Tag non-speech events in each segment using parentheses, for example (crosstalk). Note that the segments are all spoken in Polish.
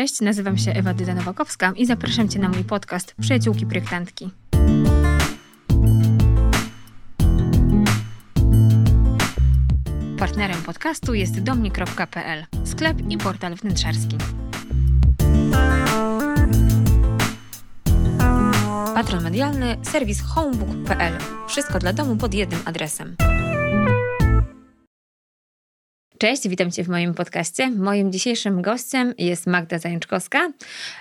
Cześć, nazywam się Ewa Dyda-Nowakowska i zapraszam Cię na mój podcast Przyjaciółki Projektantki. Partnerem podcastu jest domni.pl, sklep i portal wnętrzarski. Patron medialny serwis homebook.pl. Wszystko dla domu pod jednym adresem. Cześć, witam Cię w moim podcaście. Moim dzisiejszym gościem jest Magda Zajączkowska,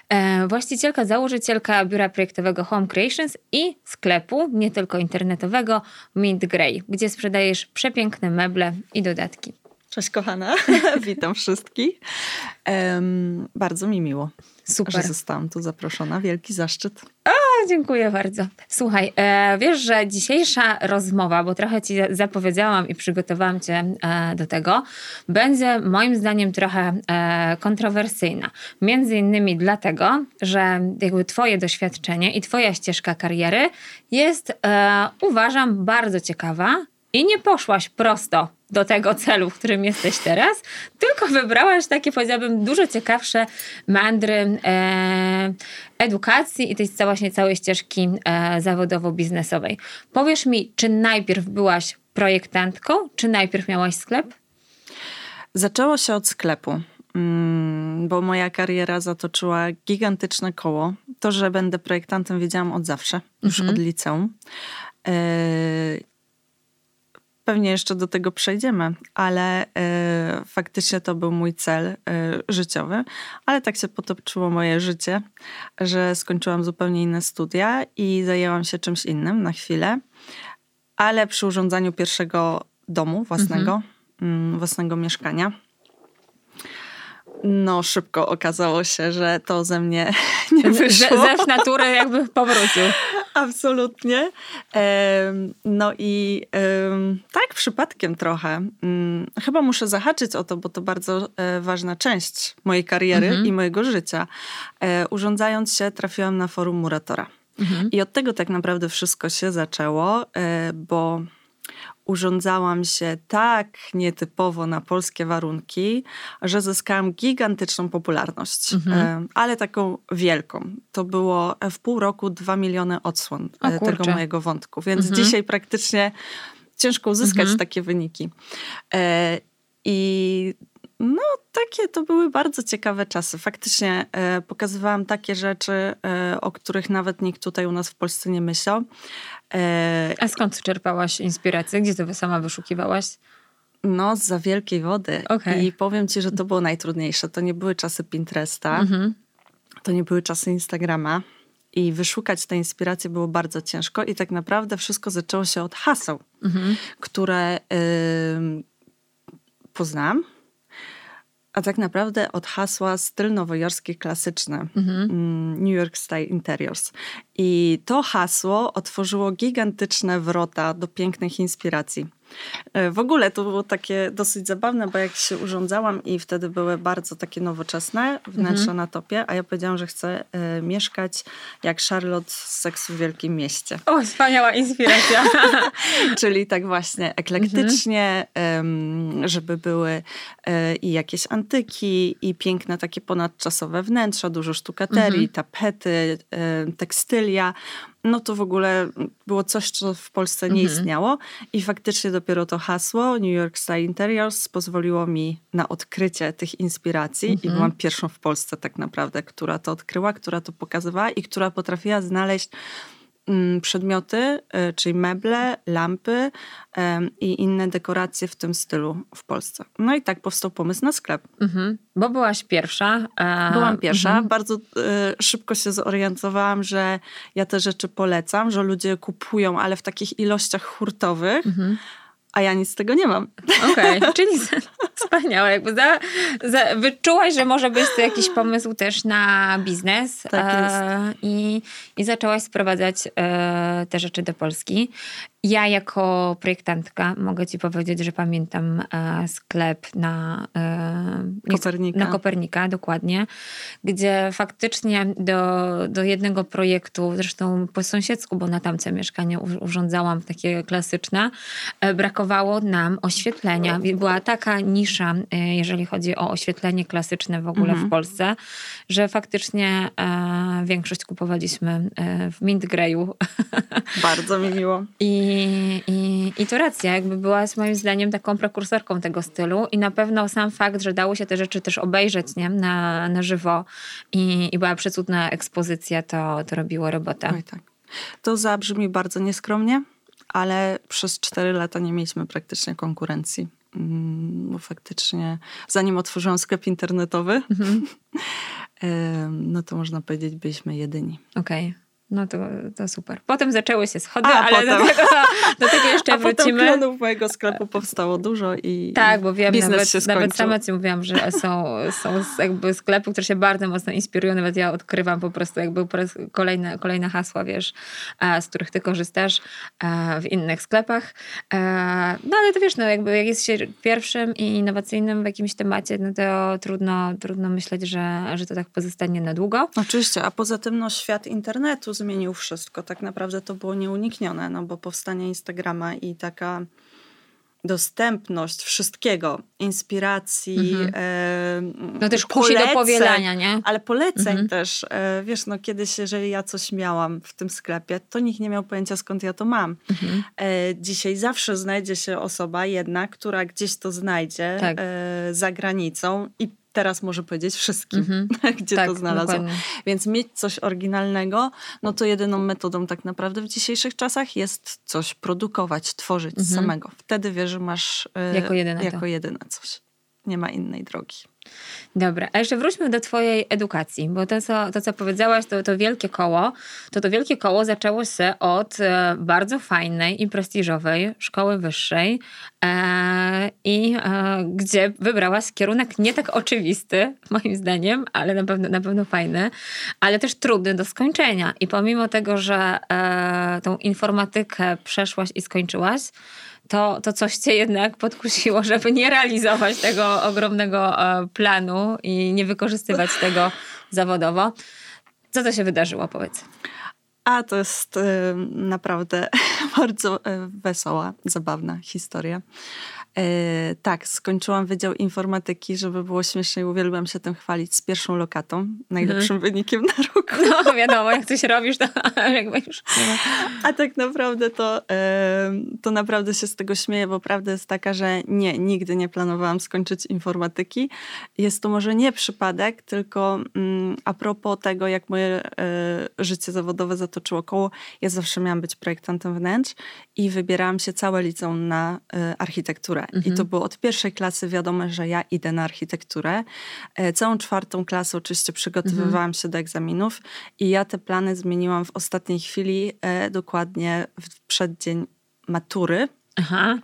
e, właścicielka, założycielka biura projektowego Home Creations i sklepu, nie tylko internetowego, Mint Grey, gdzie sprzedajesz przepiękne meble i dodatki. Cześć kochana, (laughs) witam wszystkich. Um, bardzo mi miło, Super. że zostałam tu zaproszona. Wielki zaszczyt. O, dziękuję bardzo. Słuchaj, e, wiesz, że dzisiejsza rozmowa, bo trochę ci zapowiedziałam i przygotowałam cię e, do tego, będzie moim zdaniem trochę e, kontrowersyjna. Między innymi dlatego, że jakby twoje doświadczenie i twoja ścieżka kariery jest, uważam, bardzo ciekawa i nie poszłaś prosto do tego celu, w którym jesteś teraz, tylko wybrałaś takie, powiedziałabym, dużo ciekawsze mandry e, edukacji i tej właśnie całej ścieżki e, zawodowo-biznesowej. Powiesz mi, czy najpierw byłaś projektantką, czy najpierw miałaś sklep? Zaczęło się od sklepu, mm, bo moja kariera zatoczyła gigantyczne koło. To, że będę projektantem, wiedziałam od zawsze, już mhm. od liceum. E, pewnie jeszcze do tego przejdziemy, ale y, faktycznie to był mój cel y, życiowy. Ale tak się potoczyło moje życie, że skończyłam zupełnie inne studia i zajęłam się czymś innym na chwilę. Ale przy urządzaniu pierwszego domu własnego, mhm. Mm, własnego mieszkania, no, szybko okazało się, że to ze mnie (laughs) nie wyszło. Zew natury jakby powrócił. (laughs) Absolutnie. No i tak, przypadkiem trochę. Mm, chyba muszę zahaczyć o to, bo to bardzo e, ważna część mojej kariery mhm. i mojego życia. E, urządzając się, trafiłam na forum Muratora. Mhm. I od tego tak naprawdę wszystko się zaczęło, e, bo urządzałam się tak nietypowo na polskie warunki, że zyskałam gigantyczną popularność, mhm. ale taką wielką. To było w pół roku dwa miliony odsłon e, tego mojego wątku, więc mhm. dzisiaj praktycznie ciężko uzyskać mhm. takie wyniki. E, I no, takie to były bardzo ciekawe czasy. Faktycznie e, pokazywałam takie rzeczy, e, o których nawet nikt tutaj u nas w Polsce nie myślał. E, A skąd czerpałaś inspirację? Gdzie to sama wyszukiwałaś? No, za wielkiej wody. Okay. I powiem ci, że to było najtrudniejsze. To nie były czasy Pinteresta, mm-hmm. to nie były czasy Instagrama. I wyszukać te inspiracje było bardzo ciężko, i tak naprawdę wszystko zaczęło się od haseł, mm-hmm. które yy, poznałam a tak naprawdę od hasła styl nowojorski klasyczny, mhm. Mm, New York Style Interiors. I to hasło otworzyło gigantyczne wrota do pięknych inspiracji. E, w ogóle to było takie dosyć zabawne, bo jak się urządzałam i wtedy były bardzo takie nowoczesne wnętrza mhm. na topie, a ja powiedziałam, że chcę y, mieszkać jak Charlotte z Seksu w Wielkim Mieście. O, wspaniała inspiracja. (laughs) (laughs) Czyli tak właśnie eklektycznie, mhm. y, żeby były y, i jakieś antyki, i piękne takie ponadczasowe wnętrza, dużo sztukaterii, mhm. tapety, tekstylia no to w ogóle było coś, co w Polsce nie mhm. istniało. I faktycznie dopiero to hasło New York Style Interiors pozwoliło mi na odkrycie tych inspiracji. Mhm. I byłam pierwszą w Polsce tak naprawdę, która to odkryła, która to pokazywała i która potrafiła znaleźć przedmioty, e, czyli meble, lampy i inne dekoracje w tym stylu w Polsce. No i tak powstał pomysł na sklep. Mhm, bo byłaś pierwsza. A... Byłam pierwsza. Mhm. Bardzo e, szybko się zorientowałam, że ja te rzeczy polecam, że ludzie kupują, ale w takich ilościach hurtowych. Mhm a ja nic z tego nie mam. Okej, okay, (laughs) czyli (laughs) wspaniałe. Jakby za, za, wyczułaś, że może być to jakiś pomysł też na biznes tak e, i, i zaczęłaś sprowadzać e, te rzeczy do Polski. Ja jako projektantka mogę ci powiedzieć, że pamiętam e, sklep na e, Kopernika. na Kopernika, dokładnie, gdzie faktycznie do, do jednego projektu, zresztą po sąsiedzku, bo na tamce mieszkanie urządzałam takie klasyczne, e, brakowało nam oświetlenia. Była taka nisza jeżeli chodzi o oświetlenie klasyczne w ogóle mhm. w Polsce, że faktycznie większość kupowaliśmy w mint greju. (laughs) Bardzo mi miło. I, i, I to racja, jakby była moim zdaniem taką prekursorką tego stylu i na pewno sam fakt, że dało się te rzeczy też obejrzeć nie? Na, na żywo i, i była przecudna ekspozycja, to, to robiło robotę. Oj, tak. To zabrzmi bardzo nieskromnie, ale przez cztery lata nie mieliśmy praktycznie konkurencji. Mm, bo faktycznie, zanim otworzyłam sklep internetowy, mhm. (laughs) no to można powiedzieć, byliśmy jedyni. Okej. Okay. No to, to super. Potem zaczęły się schody, A, ale do tego, do tego (laughs) jeszcze A wrócimy. Potem klonów mojego sklepu powstało dużo i Tak, bo wiem, nawet, się nawet sama ci mówiłam, że są, są jakby sklepy, które się bardzo mocno inspirują. Nawet ja odkrywam po prostu jakby kolejne, kolejne hasła, wiesz, z których ty korzystasz w innych sklepach. No ale to wiesz, no jakby jak jest się pierwszym i innowacyjnym w jakimś temacie, no to trudno, trudno myśleć, że, że to tak pozostanie na długo. Oczywiście, a poza tym no świat internetu zmienił wszystko. Tak naprawdę to było nieuniknione, no bo powstanie Instagrama i taka dostępność wszystkiego, inspiracji, mhm. e, No też kusi do powielania, nie? Ale poleceń mhm. też. E, wiesz, no kiedyś, jeżeli ja coś miałam w tym sklepie, to nikt nie miał pojęcia skąd ja to mam. Mhm. E, dzisiaj zawsze znajdzie się osoba jedna, która gdzieś to znajdzie tak. E, za granicą i teraz może powiedzieć wszystkim, mm-hmm. (laughs) gdzie tak, to znalazło. Dokładnie. Więc mieć coś oryginalnego, no to jedyną metodą tak naprawdę w dzisiejszych czasach jest coś produkować, tworzyć mm-hmm. samego. Wtedy wiesz, że masz e, jako jedyne, jako jedyne coś. Nie ma innej drogi. Dobra, a jeszcze wróćmy do Twojej edukacji, bo to, co, to, co powiedziałaś, to, to wielkie koło, to to wielkie koło zaczęło się od e, bardzo fajnej i prestiżowej szkoły wyższej, e, i e, gdzie wybrałaś kierunek nie tak oczywisty, moim zdaniem, ale na pewno, na pewno fajny, ale też trudny do skończenia. I pomimo tego, że e, tą informatykę przeszłaś i skończyłaś, to, to coś cię jednak podkusiło, żeby nie realizować tego ogromnego e, planu i nie wykorzystywać tego zawodowo. Co to się wydarzyło, powiedz? A to jest y, naprawdę (laughs) bardzo y, wesoła, zabawna historia. E, tak, skończyłam Wydział Informatyki, żeby było śmieszniej, uwielbiam się tym chwalić, z pierwszą lokatą, najlepszym mhm. wynikiem na roku. No wiadomo, jak coś robisz, to (laughs) jakby już A tak naprawdę to, e, to naprawdę się z tego śmieję, bo prawda jest taka, że nie, nigdy nie planowałam skończyć informatyki. Jest to może nie przypadek, tylko mm, a propos tego, jak moje e, życie zawodowe zatoczyło koło, ja zawsze miałam być projektantem wnętrz i wybierałam się całe liceum na architekturę architekturę. Mhm. I to było od pierwszej klasy wiadomo, że ja idę na architekturę. E, całą czwartą klasę oczywiście przygotowywałam mhm. się do egzaminów i ja te plany zmieniłam w ostatniej chwili, e, dokładnie w przeddzień matury. Aha.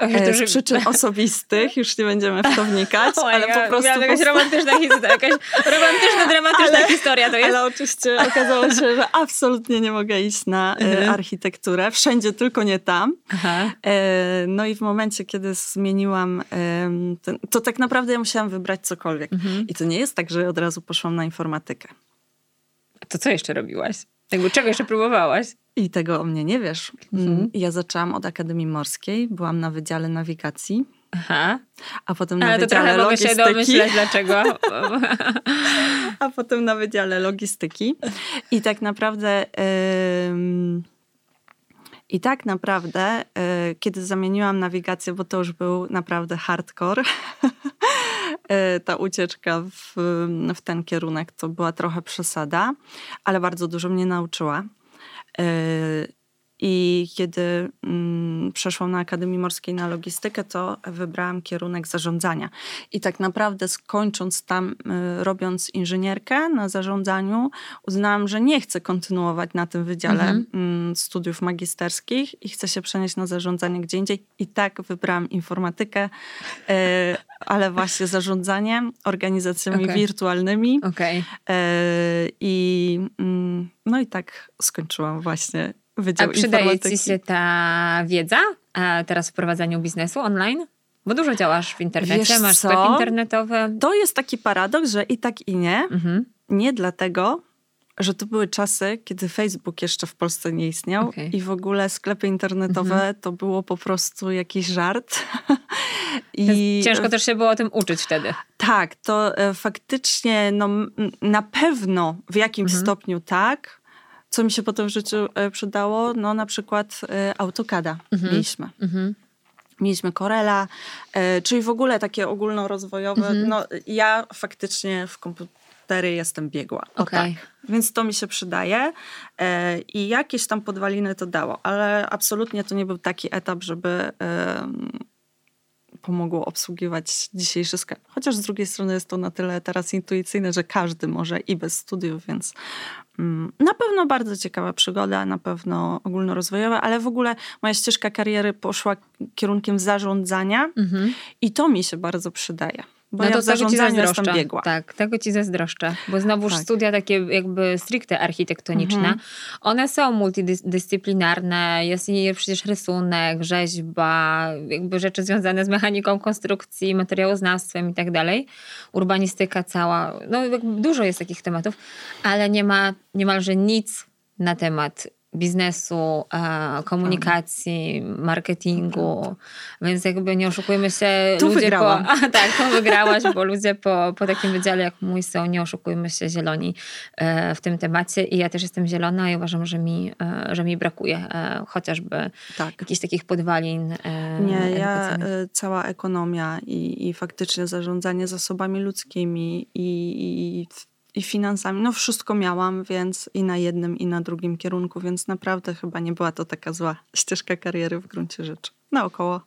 E, z przyczyn (laughs) osobistych, już nie będziemy w to wnikać, (laughs) ale po prostu... Jakaś post... romantyczna historia, jakaś romantyczna, dramatyczna ale, historia to jest. Ale oczywiście okazało się, że absolutnie nie mogę iść na e, mhm. architekturę, wszędzie tylko nie tam. Aha. E, no i w momencie, kiedy zmieniłam, ten, to tak naprawdę ja musiałam wybrać cokolwiek. Mhm. I to nie jest tak, że od razu poszłam na informatykę. To co jeszcze robiłaś? Jakby czego jeszcze próbowałaś? I tego o mnie nie wiesz. Mhm. Mm, ja zaczęłam od Akademii Morskiej, byłam na Wydziale Nawigacji. Aha. A potem na Ale Wydziale to Logistyki. mogę się domyśleć dlaczego. (laughs) a potem na Wydziale Logistyki. I tak naprawdę... Yy, i tak naprawdę, yy, kiedy zamieniłam nawigację, bo to już był naprawdę hardcore, (laughs) ta ucieczka w, w ten kierunek to była trochę przesada, ale bardzo dużo mnie nauczyła. I kiedy mm, przeszłam na Akademii Morskiej na logistykę, to wybrałam kierunek zarządzania. I tak naprawdę skończąc tam, y, robiąc inżynierkę na zarządzaniu, uznałam, że nie chcę kontynuować na tym wydziale mhm. mm, studiów magisterskich i chcę się przenieść na zarządzanie gdzie indziej. I tak wybrałam informatykę, y, ale właśnie zarządzanie organizacjami okay. wirtualnymi. Okay. I mm, no i tak skończyłam właśnie Wydział A przydaje ci się ta wiedza teraz w prowadzeniu biznesu online? Bo dużo działasz w internecie, Wiesz masz sklep internetowy. To jest taki paradoks, że i tak i nie. Mhm. Nie dlatego, że to były czasy, kiedy Facebook jeszcze w Polsce nie istniał okay. i w ogóle sklepy internetowe mhm. to było po prostu jakiś żart. (laughs) I ciężko też się było o tym uczyć wtedy. Tak, to e, faktycznie no, na pewno w jakimś mhm. stopniu tak. Co mi się potem w życiu e, przydało? No na przykład e, autokada mhm. mieliśmy. Mhm. Mieliśmy Corela, czyli w ogóle takie ogólnorozwojowe. Mhm. No, ja faktycznie w komputery jestem biegła. Okay. tak. Więc to mi się przydaje i jakieś tam podwaliny to dało, ale absolutnie to nie był taki etap, żeby pomogło obsługiwać dzisiejszy sklep. Chociaż z drugiej strony jest to na tyle teraz intuicyjne, że każdy może i bez studiów, więc mm, na pewno bardzo ciekawa przygoda, na pewno ogólnorozwojowa, ale w ogóle moja ścieżka kariery poszła kierunkiem zarządzania mhm. i to mi się bardzo przydaje. Bo no ja to w zarządzaniu jestem biegła. Tak, tego ci zazdroszczę. Bo znowuż tak. studia takie jakby stricte architektoniczne, mhm. one są multidyscyplinarne. Jest przecież rysunek, rzeźba, jakby rzeczy związane z mechaniką konstrukcji, materiałoznawstwem i tak dalej. Urbanistyka cała. No dużo jest takich tematów, ale nie ma niemalże nic na temat biznesu, komunikacji, marketingu, więc jakby nie oszukujmy się. Tu ludzie wygrałam. Po, (laughs) a, tak, to wygrałaś, bo ludzie po, po takim wydziale jak mój są, nie oszukujmy się, zieloni e, w tym temacie i ja też jestem zielona i uważam, że mi, e, że mi brakuje e, chociażby tak. jakichś takich podwalin. Nie, ja cała ekonomia i, i faktycznie zarządzanie zasobami ludzkimi i, i i finansami. No wszystko miałam, więc i na jednym, i na drugim kierunku, więc naprawdę chyba nie była to taka zła ścieżka kariery w gruncie rzeczy. Naokoło.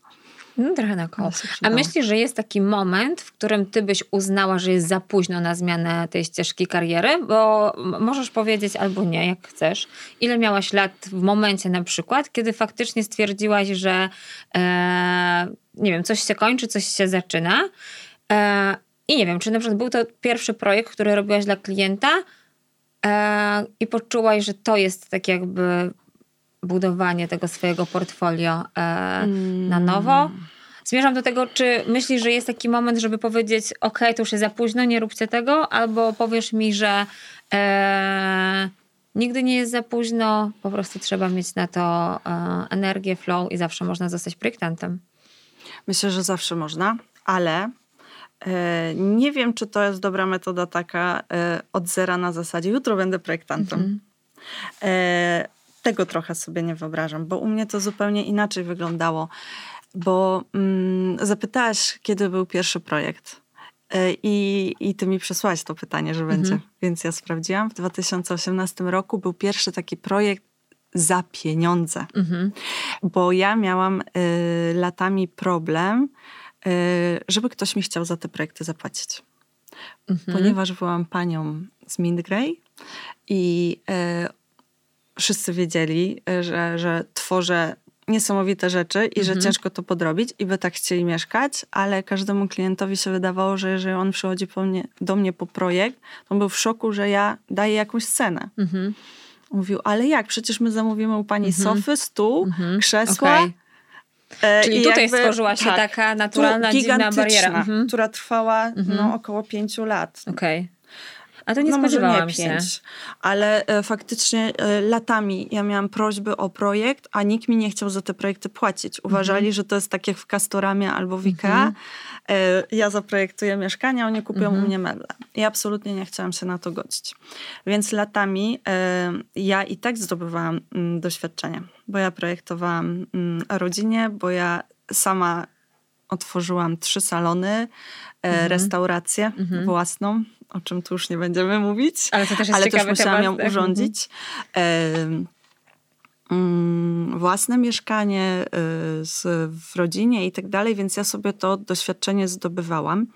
No, trochę naokoło. A myślisz, że jest taki moment, w którym ty byś uznała, że jest za późno na zmianę tej ścieżki kariery? Bo możesz powiedzieć albo nie, jak chcesz. Ile miałaś lat w momencie na przykład, kiedy faktycznie stwierdziłaś, że e, nie wiem, coś się kończy, coś się zaczyna e, i nie wiem, czy na przykład był to pierwszy projekt, który robiłaś dla klienta e, i poczułaś, że to jest tak jakby budowanie tego swojego portfolio e, mm. na nowo. Zmierzam do tego, czy myślisz, że jest taki moment, żeby powiedzieć, ok, to już jest za późno, nie róbcie tego, albo powiesz mi, że e, nigdy nie jest za późno, po prostu trzeba mieć na to e, energię, flow i zawsze można zostać projektantem. Myślę, że zawsze można, ale nie wiem, czy to jest dobra metoda taka e, od zera na zasadzie jutro będę projektantem. Mhm. E, tego trochę sobie nie wyobrażam, bo u mnie to zupełnie inaczej wyglądało. Bo mm, zapytałaś, kiedy był pierwszy projekt. I, I ty mi przesłałaś to pytanie, że będzie. Mhm. Więc ja sprawdziłam. W 2018 roku był pierwszy taki projekt za pieniądze. Mhm. Bo ja miałam y, latami problem, żeby ktoś mi chciał za te projekty zapłacić. Mhm. Ponieważ byłam panią z Mindgrey i e, wszyscy wiedzieli, że, że tworzę niesamowite rzeczy i mhm. że ciężko to podrobić i by tak chcieli mieszkać, ale każdemu klientowi się wydawało, że jeżeli on przychodzi mnie, do mnie po projekt, to on był w szoku, że ja daję jakąś cenę. Mhm. Mówił, ale jak? Przecież my zamówimy u pani mhm. sofy, stół, mhm. krzesła. Okay Czyli I tutaj jakby, stworzyła się tak, taka naturalna, dziwna bariera. Mhm. Która trwała mhm. no, około pięciu lat. Okej. Okay. A to nie no spodziewałam może nie pięć, się. Ale e, faktycznie e, latami ja miałam prośby o projekt, a nikt mi nie chciał za te projekty płacić. Uważali, mhm. że to jest tak jak w Castoramie albo w Ikea. Mhm. E, ja zaprojektuję mieszkanie, oni kupią mhm. u mnie meble. I absolutnie nie chciałam się na to godzić. Więc latami e, ja i tak zdobywałam mm, doświadczenie, bo ja projektowałam mm, rodzinie, bo ja sama otworzyłam trzy salony, e, mhm. restaurację mhm. własną, o czym tu już nie będziemy mówić. Ale to też jest ale też musiałam ją tak? urządzić. Mhm. Mm, własne mieszkanie y, w rodzinie i tak dalej, więc ja sobie to doświadczenie zdobywałam.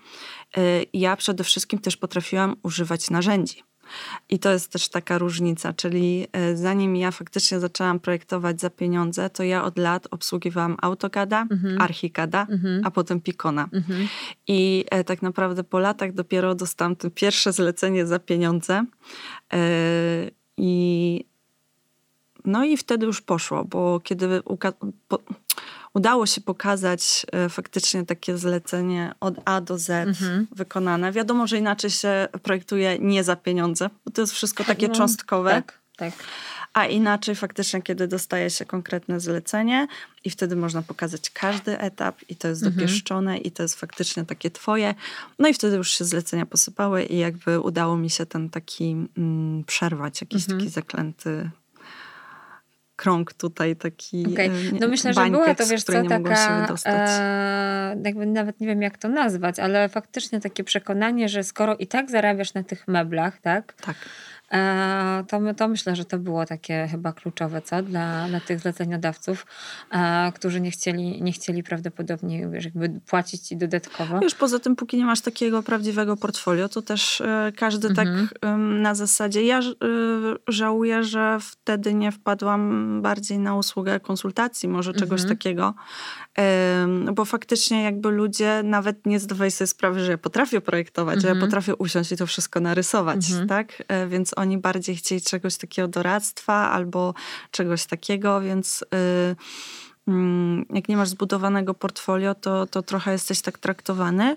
Y, ja przede wszystkim też potrafiłam używać narzędzi. I to jest też taka różnica, czyli y, zanim ja faktycznie zaczęłam projektować za pieniądze, to ja od lat obsługiwałam AutoCADa, mhm. Archicada, mhm. a potem Picona. Mhm. I e, tak naprawdę po latach dopiero dostałam to pierwsze zlecenie za pieniądze. E, I no i wtedy już poszło, bo kiedy udało się pokazać e, faktycznie takie zlecenie od A do Z mhm. wykonane, wiadomo, że inaczej się projektuje nie za pieniądze, bo to jest wszystko takie no, cząstkowe. Tak. Tak. A inaczej faktycznie, kiedy dostaje się konkretne zlecenie i wtedy można pokazać każdy etap i to jest mhm. dopieszczone i to jest faktycznie takie twoje. No i wtedy już się zlecenia posypały i jakby udało mi się ten taki mm, przerwać, jakiś mhm. taki zaklęty krąg tutaj taki. Okay. No myślę, że była to wiesz co, taka e, jakby nawet nie wiem jak to nazwać, ale faktycznie takie przekonanie, że skoro i tak zarabiasz na tych meblach, tak? Tak E, to, to myślę, że to było takie chyba kluczowe, co? Dla, dla tych zleceniodawców, e, którzy nie chcieli, nie chcieli prawdopodobnie wiesz, jakby płacić ci dodatkowo. Już poza tym, póki nie masz takiego prawdziwego portfolio, to też e, każdy tak, mhm. tak na zasadzie. Ja żałuję, że wtedy nie wpadłam bardziej na usługę konsultacji, może czegoś mhm. takiego, bo faktycznie jakby ludzie nawet nie zdawali sobie sprawy, że ja potrafię projektować, mhm. że ja mhm. potrafię usiąść i to wszystko narysować, mhm. tak? Więc oni bardziej chcieli czegoś takiego doradztwa albo czegoś takiego, więc y, mm, jak nie masz zbudowanego portfolio, to, to trochę jesteś tak traktowany.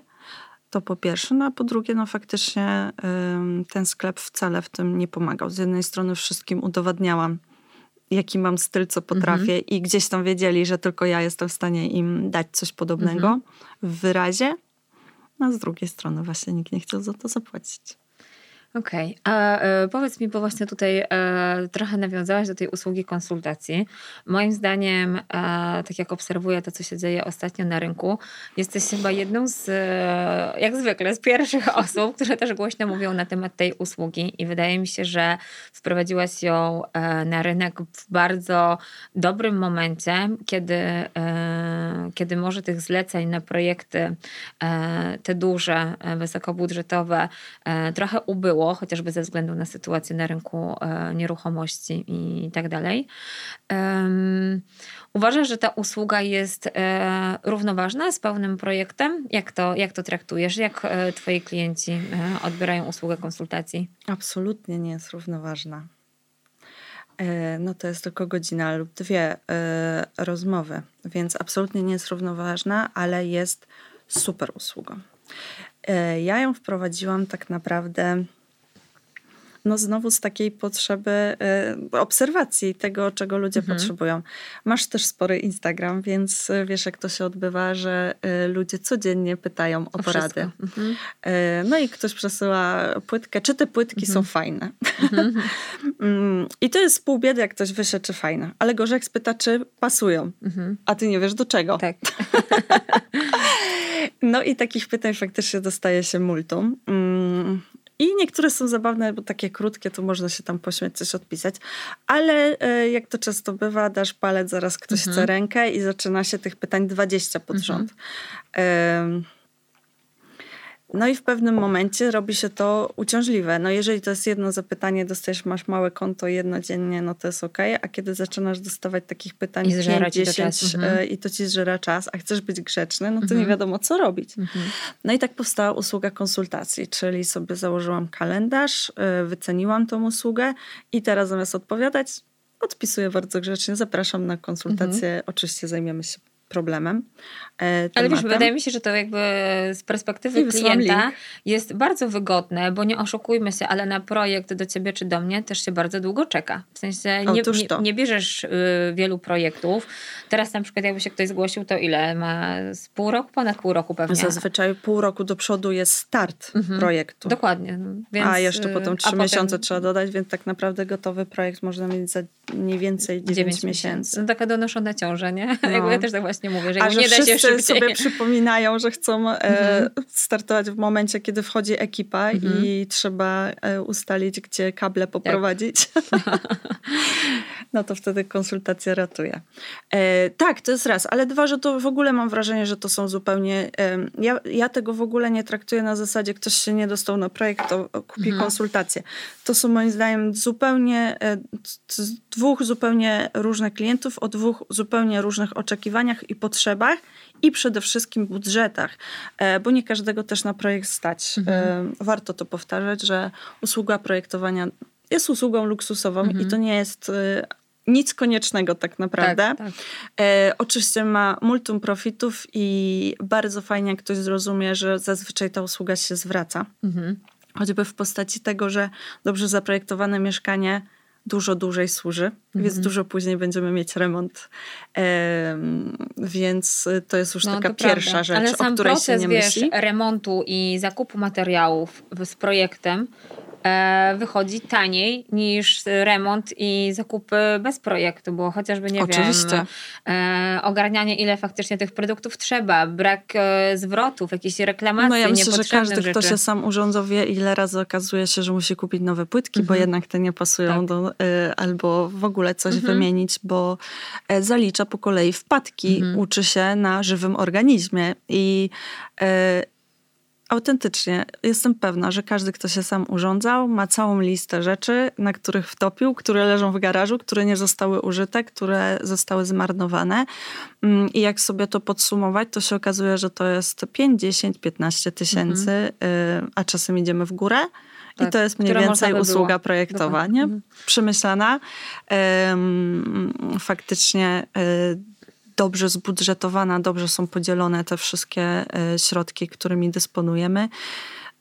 To po pierwsze, no a po drugie, no faktycznie ten sklep wcale w tym nie pomagał. Z jednej strony wszystkim udowadniałam, jaki mam styl, co potrafię mhm. i gdzieś tam wiedzieli, że tylko ja jestem w stanie im dać coś podobnego mhm. w wyrazie. No a z drugiej strony właśnie nikt nie chciał za to zapłacić. Okej, okay. a e, powiedz mi, bo właśnie tutaj e, trochę nawiązałaś do tej usługi konsultacji. Moim zdaniem, e, tak jak obserwuję to, co się dzieje ostatnio na rynku, jesteś chyba jedną z, jak zwykle, z pierwszych (laughs) osób, które też głośno mówią na temat tej usługi i wydaje mi się, że wprowadziłaś ją na rynek w bardzo dobrym momencie, kiedy, kiedy może tych zleceń na projekty, te duże, wysokobudżetowe, trochę ubyło było, chociażby ze względu na sytuację na rynku e, nieruchomości i tak dalej. Uważasz, że ta usługa jest e, równoważna z pełnym projektem? Jak to, jak to traktujesz? Jak e, twoi klienci odbierają usługę konsultacji? Absolutnie nie jest równoważna. No to jest tylko godzina lub dwie rozmowy, więc absolutnie nie jest równoważna, ale jest super usługą. Ja ją wprowadziłam tak naprawdę no znowu z takiej potrzeby y, obserwacji tego, czego ludzie mhm. potrzebują. Masz też spory Instagram, więc y, wiesz, jak to się odbywa, że y, ludzie codziennie pytają o, o porady. Mhm. No i ktoś przesyła płytkę, czy te płytki mhm. są fajne. Mhm. (laughs) Mm, I to jest pół biedy, jak ktoś wyśle, czy fajne. Ale gorzej jak spyta, czy pasują. Mhm. A ty nie wiesz do czego. Tak. (laughs) no i takich pytań faktycznie dostaje się multum. Mm, i niektóre są zabawne, bo takie krótkie, to można się tam pośmiać, coś odpisać. Ale e, jak to często bywa, dasz palec, zaraz ktoś mhm. chce rękę i zaczyna się tych pytań 20 pod rząd. Mhm. No i w pewnym momencie robi się to uciążliwe. No jeżeli to jest jedno zapytanie, dostajesz, masz małe konto jednodziennie, no to jest ok, a kiedy zaczynasz dostawać takich pytań I 5, 10 to mhm. i to ci zżera czas, a chcesz być grzeczny, no to mhm. nie wiadomo co robić. Mhm. No i tak powstała usługa konsultacji, czyli sobie założyłam kalendarz, e, wyceniłam tą usługę i teraz zamiast odpowiadać, odpisuję bardzo grzecznie, zapraszam na konsultację, mhm. oczywiście zajmiemy się problemem. E, Ale wiesz, wydaje mi się, że to jakby z perspektywy klienta jest bardzo wygodne, bo nie oszukujmy się, ale na projekt do ciebie czy do mnie też się bardzo długo czeka. W sensie nie, nie, nie bierzesz y, wielu projektów. Teraz na przykład jakby się ktoś zgłosił, to ile? Ma z pół roku? Ponad pół roku pewnie. Zazwyczaj pół roku do przodu jest start mhm. projektu. Dokładnie. Więc, A jeszcze potem trzy miesiące potem... trzeba dodać, więc tak naprawdę gotowy projekt można mieć za mniej więcej 9, 9 miesięcy. miesięcy. No taka donoszona ciąża, nie? (laughs) No. jakby ja też tak właśnie mówię, że, A, że nie da się szybciej. sobie przypominają, że chcą e, mhm. startować w momencie, kiedy wchodzi ekipa mhm. i trzeba e, ustalić, gdzie kable poprowadzić. (laughs) no to wtedy konsultacja ratuje. E, tak, to jest raz, ale dwa, że to w ogóle mam wrażenie, że to są zupełnie. Ja, ja tego w ogóle nie traktuję na zasadzie, ktoś się nie dostał na projekt, to kupi mhm. konsultację. To są moim zdaniem zupełnie dwóch zupełnie różnych klientów o dwóch zupełnie różnych oczekiwaniach i potrzebach i przede wszystkim budżetach, e, bo nie każdego też na projekt stać. Mhm. E, warto to powtarzać, że usługa projektowania jest usługą luksusową mhm. i to nie jest e, nic koniecznego tak naprawdę. Tak, tak. E, oczywiście ma multum profitów i bardzo fajnie, jak ktoś zrozumie, że zazwyczaj ta usługa się zwraca. Mhm. Choćby w postaci tego, że dobrze zaprojektowane mieszkanie dużo dłużej służy, mhm. więc dużo później będziemy mieć remont. więc to jest już no, taka pierwsza prawda. rzecz, Ale o której proces, się nie wiesz, myśli. remontu i zakupu materiałów z projektem wychodzi taniej niż remont i zakupy bez projektu, bo chociażby, nie Oczywiście. wiem, e, ogarnianie ile faktycznie tych produktów trzeba, brak e, zwrotów, jakieś reklamacji No ja myślę, że każdy, rzeczy. kto się sam urządza wie, ile razy okazuje się, że musi kupić nowe płytki, mhm. bo jednak te nie pasują tak. do, albo w ogóle coś mhm. wymienić, bo zalicza po kolei wpadki, mhm. uczy się na żywym organizmie i autentycznie jestem pewna, że każdy, kto się sam urządzał, ma całą listę rzeczy, na których wtopił, które leżą w garażu, które nie zostały użyte, które zostały zmarnowane. Mm, I jak sobie to podsumować, to się okazuje, że to jest 5, 10, 15 tysięcy, mhm. a czasem idziemy w górę. Tak, I to jest mniej więcej usługa projektowa, nie? Mhm. Przemyślana. Faktycznie y, dobrze zbudżetowana, dobrze są podzielone te wszystkie e, środki, którymi dysponujemy.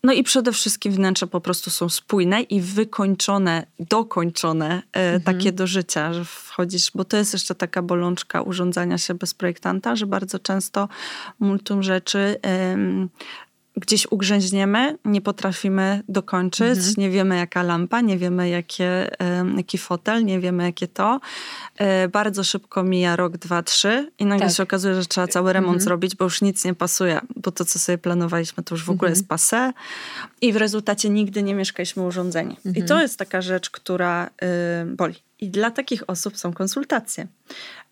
No i przede wszystkim wnętrza po prostu są spójne i wykończone, dokończone, e, mhm. takie do życia, że wchodzisz, bo to jest jeszcze taka bolączka urządzania się bez projektanta, że bardzo często multum rzeczy gdzieś ugrzęźniemy, nie potrafimy dokończyć, mhm. nie wiemy jaka lampa, nie wiemy jakie, jaki fotel, nie wiemy jakie to. E, bardzo szybko mija rok, dwa, trzy i nagle tak. się okazuje, że trzeba cały remont mhm. zrobić, bo już nic nie pasuje, bo to, co sobie planowaliśmy, to już w ogóle mhm. jest passé i w rezultacie nigdy nie mieszkaliśmy urządzenie. I mhm. to jest taka rzecz, która y, boli. I dla takich osób są konsultacje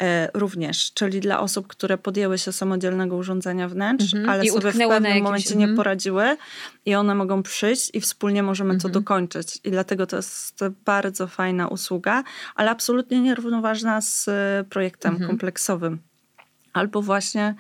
e, również, czyli dla osób, które podjęły się samodzielnego urządzenia wnętrz, mm -hmm. ale I sobie w pewnym jakimś... momencie nie mhm. poradziły i one mogą przyjść i wspólnie możemy mm -hmm. to mhm. dokończyć. I dlatego to jest bardzo fajna usługa, ale absolutnie nierównoważna z projektem mm -hmm. kompleksowym albo właśnie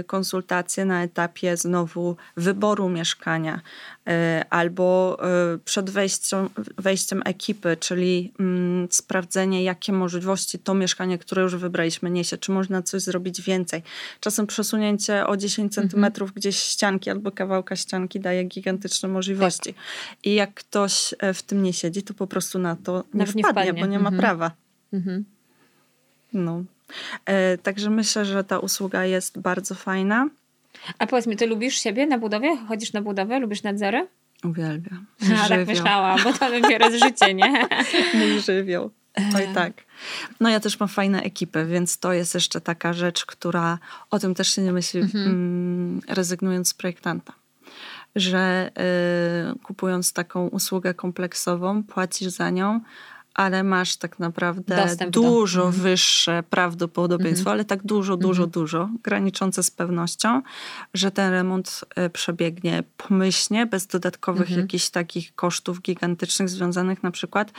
y, konsultacje na etapie znowu wyboru mieszkania, y, albo y, przed wejściem, wejściem ekipy, czyli mm, sprawdzenie, jakie możliwości to mieszkanie, które już wybraliśmy, niesie, czy można coś zrobić więcej. Czasem przesunięcie o 10 mhm. centymetrów gdzieś ścianki albo kawałka ścianki daje gigantyczne możliwości. Tak. I jak ktoś e, w tym nie siedzi, to po prostu na to nie, wpadnie, nie wpadnie, bo nie ma mhm. prawa. Mhm. No. E, także myślę, że ta usługa jest bardzo fajna. A powiedz mi, ty lubisz siebie na budowie? Chodzisz na budowę? Lubisz nadzory? Uwielbiam. A, (laughs) tak myślałam, bo to dopiero z życie, nie? (laughs) Mój żywioł. I tak. No ja też mam fajne ekipy, więc to jest jeszcze taka rzecz, która o tym też się nie myśli, mhm. mm, rezygnując z projektanta. Że y, kupując taką usługę kompleksową, płacisz za nią, ale masz tak naprawdę Dostęp dużo do. Mhm. wyższe prawdopodobieństwo, mhm. ale tak dużo, dużo, mhm. dużo, graniczące z pewnością, że ten remont e, przebiegnie pomyślnie, bez dodatkowych mhm. jakichś takich kosztów gigantycznych związanych na przykład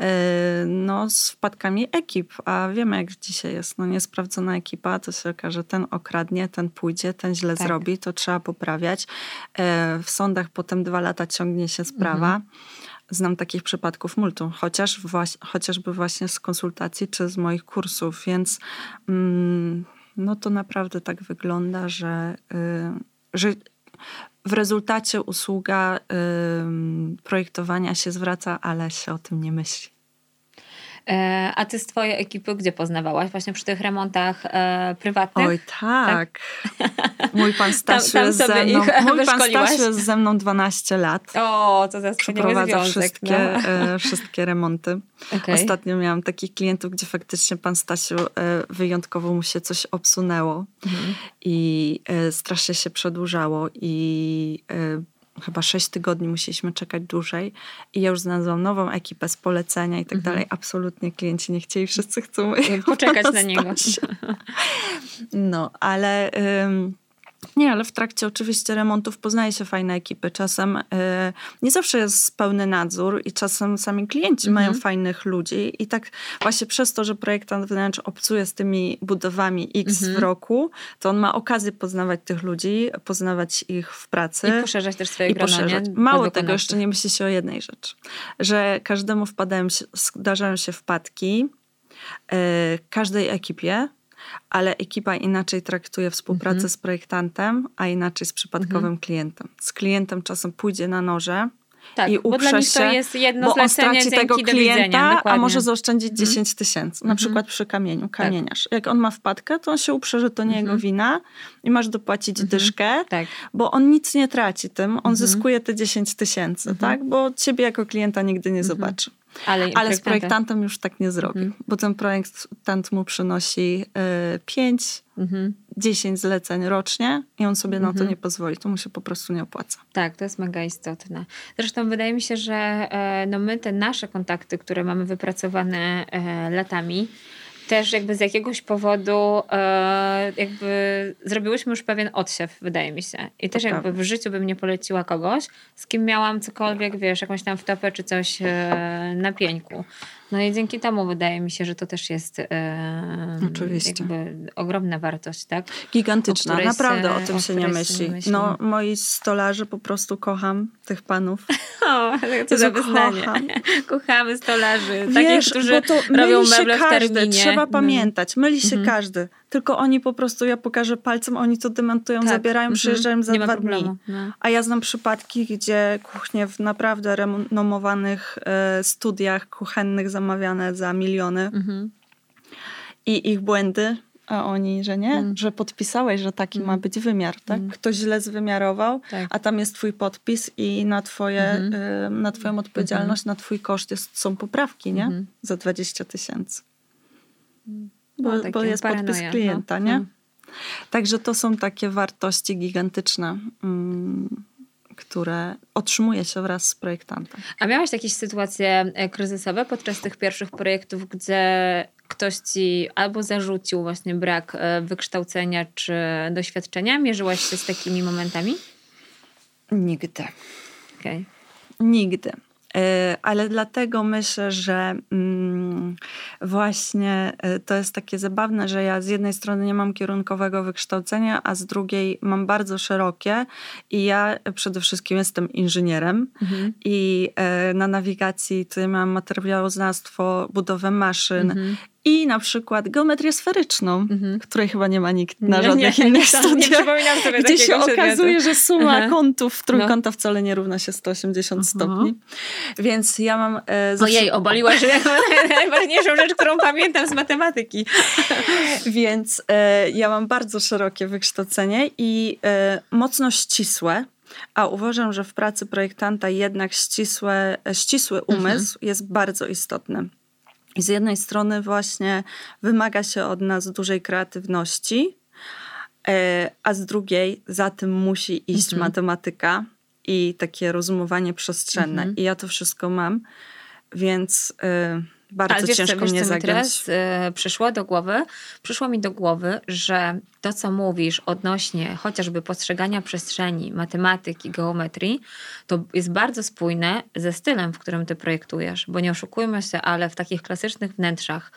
e, no, z wpadkami ekip. A wiemy, jak dzisiaj jest. No, niesprawdzona ekipa, to się okaże, ten okradnie, ten pójdzie, ten źle tak. zrobi, to trzeba poprawiać. E, w sądach potem dwa lata ciągnie się sprawa. Mhm. Znam takich przypadków multum, chociaż chociażby właśnie z konsultacji czy z moich kursów, więc mm, no to naprawdę tak wygląda, że, y, że w rezultacie usługa y, projektowania się zwraca, ale się o tym nie myśli. E, a ty z twojej ekipy gdzie poznawałaś? Właśnie przy tych remontach e, prywatnych? Oj, tak. tak? (laughs) Mój pan Stasiu tam, tam jest ze mną. Mój pan Stasiu jest ze mną 12 lat. O, to za Przeprowadza wszystkie, no. e, wszystkie remonty. Okay. Ostatnio miałam takich klientów, gdzie faktycznie pan Stasiu wyjątkowo mu się coś obsunęło mhm. i strasznie się przedłużało i chyba 6 tygodni musieliśmy czekać dłużej i ja już znalazłam nową ekipę z polecenia i tak mhm. dalej. Absolutnie klienci nie chcieli, wszyscy chcą poczekać na niego. (laughs) No, ale... Ym, nie, ale w trakcie oczywiście remontów poznaje się fajne ekipy. Czasem y, nie zawsze jest pełny nadzór i czasem sami klienci -hmm. mają fajnych ludzi. I tak właśnie przez to, że projektant wnętrz obcuje z tymi budowami X -hmm. w roku, to on ma okazję poznawać tych ludzi, poznawać ich w pracy. I poszerzać też swoje grono, poszerzać. Mało tego, jeszcze nie myśli się o jednej rzeczy. Że każdemu wpadają się, zdarzają się wpadki, y, każdej ekipie, ale ekipa inaczej traktuje współpracę mhm. z projektantem, a inaczej z przypadkowym mhm. klientem. Z klientem czasem pójdzie na noże, Tak, i bo uprze dla nich się, to jest jedno bo on straci tego klienta, a może zaoszczędzić Mhm. 10 tysięcy, na Mhm. przykład przy kamieniu, Tak. kamieniarz. Jak on ma wpadkę, to on się uprze, że to nie Mhm. jego wina i masz dopłacić Mhm. dyszkę, Tak. bo on nic nie traci tym, on Mhm. zyskuje te 10 tysięcy, Mhm. tak? Bo ciebie jako klienta nigdy nie Mhm. zobaczy. Ale, Ale z projektantem już tak nie zrobi, Mhm. bo ten projektant mu przynosi 5, Mhm. 10 zleceń rocznie i on sobie na to Mhm. nie pozwoli. To mu się po prostu nie opłaca. Tak, to jest mega istotne. Zresztą wydaje mi się, że e, no my te nasze kontakty, które mamy wypracowane e, latami, też jakby z jakiegoś powodu e, jakby zrobiłyśmy już pewien odsiew, wydaje mi się. I też jakby w życiu bym nie poleciła kogoś, z kim miałam cokolwiek, wiesz, jakąś tam wtopę czy coś e, na pieńku. No i dzięki temu wydaje mi się, że to też jest e, Oczywiście. jakby ogromna wartość, tak? Gigantyczna, O naprawdę się- o tym o się nie myśli. myśli. No, moi stolarze po prostu kocham tych panów. (laughs) O, co za wyznanie. kocham. (laughs) Kochamy stolarzy, takich, Wiesz, którzy bo to robią meble w każdy, terminie. Trzeba No. pamiętać, myli się Mhm. każdy. Tylko oni po prostu, ja pokażę palcem, oni to demontują, Tak, zabierają, mhm. przyjeżdżają za Nie dwa dni. No. A ja znam przypadki, gdzie kuchnie w naprawdę renomowanych e, studiach kuchennych zamawiane za miliony Mhm. i ich błędy, a oni, że nie, Mm. że podpisałeś, że taki Mm. ma być wymiar, tak? Mm. Ktoś źle wymiarował, Tak. a tam jest twój podpis i na, twoje, Mhm. y, na twoją odpowiedzialność, na twój koszt jest, są poprawki, nie? Mhm. Za 20 tysięcy. No, Bo, takie bo jest podpis paranoja, klienta, no. nie? No. Także to są takie wartości gigantyczne, mm, które otrzymuje się wraz z projektantem. A miałaś jakieś sytuacje e, kryzysowe podczas tych pierwszych projektów, gdzie ktoś ci albo zarzucił właśnie brak e, wykształcenia czy doświadczenia? Mierzyłaś się z takimi momentami? Nigdy. Okej. Nigdy. E, Ale dlatego myślę, że mm, właśnie e, to jest takie zabawne, że ja z jednej strony nie mam kierunkowego wykształcenia, a z drugiej mam bardzo szerokie i ja przede wszystkim jestem inżynierem Mhm. i e, na nawigacji tutaj mam materiałoznawstwo, budowę maszyn Mhm. I na przykład geometrię sferyczną, Mhm. której chyba nie ma nikt na Nie, żadnych nie, innych nie, nie studiach. sobie Gdzie się okazuje, że suma Aha. kątów trójkąta wcale nie równa się 180 Mhm. stopni. Więc ja mam... E, zawsze- Ojej, obaliłaś (laughs) najważniejszą rzecz, którą pamiętam z matematyki. (laughs) Więc e, ja mam bardzo szerokie wykształcenie i e, mocno ścisłe. A uważam, że w pracy projektanta jednak ścisłe, e, ścisły umysł jest bardzo istotny. I z jednej strony właśnie wymaga się od nas dużej kreatywności, e, a z drugiej za tym musi iść Mhm. matematyka i takie rozumowanie przestrzenne. Mhm. I ja to wszystko mam, więc e, bardzo Ale wiesz, co, ciężko wiesz, mnie co zagiąć. teraz e, przyszło do głowy? Przyszło mi do głowy, że to, co mówisz odnośnie chociażby postrzegania przestrzeni, matematyki, geometrii, to jest bardzo spójne ze stylem, w którym ty projektujesz. Bo nie oszukujmy się, ale w takich klasycznych wnętrzach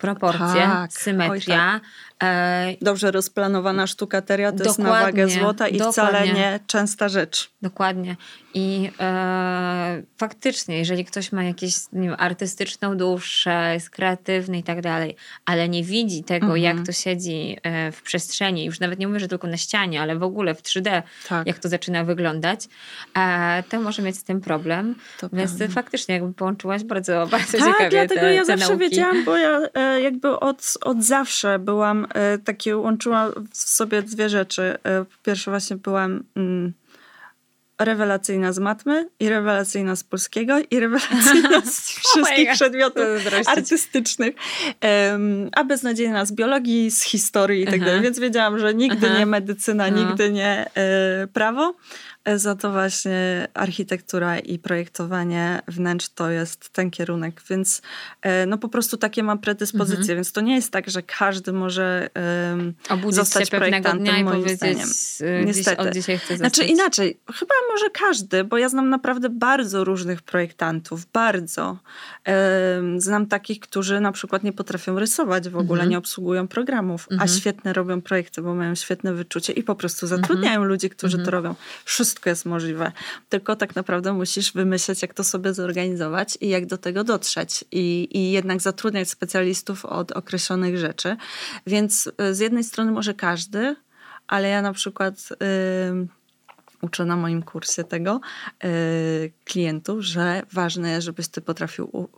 proporcje, Tak, symetria, e, Dobrze rozplanowana sztukateria to jest na Dokładnie, wagę złota i wcale dokładnie. nie częsta rzecz. Dokładnie. I e, faktycznie, jeżeli ktoś ma jakąś nie wiem, artystyczną duszę, jest kreatywny i tak dalej, ale nie widzi tego, Mhm. jak to siedzi e, w przestrzeni, już nawet nie mówię, że tylko na ścianie, ale w ogóle w 3D, Tak. jak to zaczyna wyglądać, e, to może mieć z tym problem. To Więc faktycznie jakby połączyłaś bardzo, (laughs) bardzo Tak, ciekawie dlatego te, ja te zawsze nauki. wiedziałam, bo ja e, jakby od, od zawsze byłam e, takie, łączyłam w sobie dwie rzeczy. E, pierwsze właśnie byłam mm, rewelacyjna z matmy i rewelacyjna z polskiego i rewelacyjna (laughs) z wszystkich God, przedmiotów artystycznych, em, a beznadziejna z biologii, z historii i tak dalej. Więc wiedziałam, że nigdy Aha. nie medycyna, No. nigdy nie e, prawo. E, Za to właśnie architektura i projektowanie wnętrz to jest ten kierunek, więc e, no po prostu takie mam predyspozycje, Mhm. więc to nie jest tak, że każdy może em, Obudzić zostać się projektantem, dnia i moim zdaniem. e, dziś, Niestety. od dzisiaj chcę Znaczy zostać. inaczej, chyba może każdy, bo ja znam naprawdę bardzo różnych projektantów, bardzo. Em, znam takich, którzy na przykład nie potrafią rysować w ogóle, Mhm. nie obsługują programów, Mhm. a świetne robią projekty, bo mają świetne wyczucie i po prostu zatrudniają ludzi, którzy Mhm. to robią. Wszystko jest możliwe, tylko tak naprawdę musisz wymyśleć, jak to sobie zorganizować i jak do tego dotrzeć i, i jednak zatrudniać specjalistów od określonych rzeczy. Więc y, z jednej strony może każdy, ale ja na przykład... ym, uczę na moim kursie tego klientów, że ważne jest, żebyś ty potrafił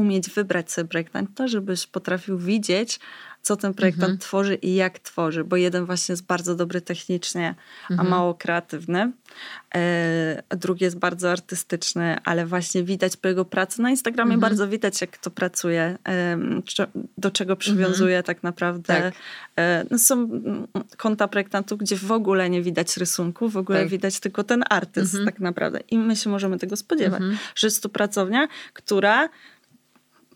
umieć wybrać sobie projektanta, żebyś potrafił widzieć, co ten projektant mhm. tworzy i jak tworzy, bo jeden właśnie jest bardzo dobry technicznie, mhm. a mało kreatywny, e, drugi jest bardzo artystyczny, ale właśnie widać po jego pracy na Instagramie mhm. bardzo widać, jak to pracuje, e, do czego przywiązuje mhm. tak naprawdę. Tak. E, no są konta projektantów, gdzie w ogóle nie widać rysunku, w ogóle tak. widać tylko ten artyst mhm. tak naprawdę i my się możemy tego spodziewać, mhm. że jest to pracownia, która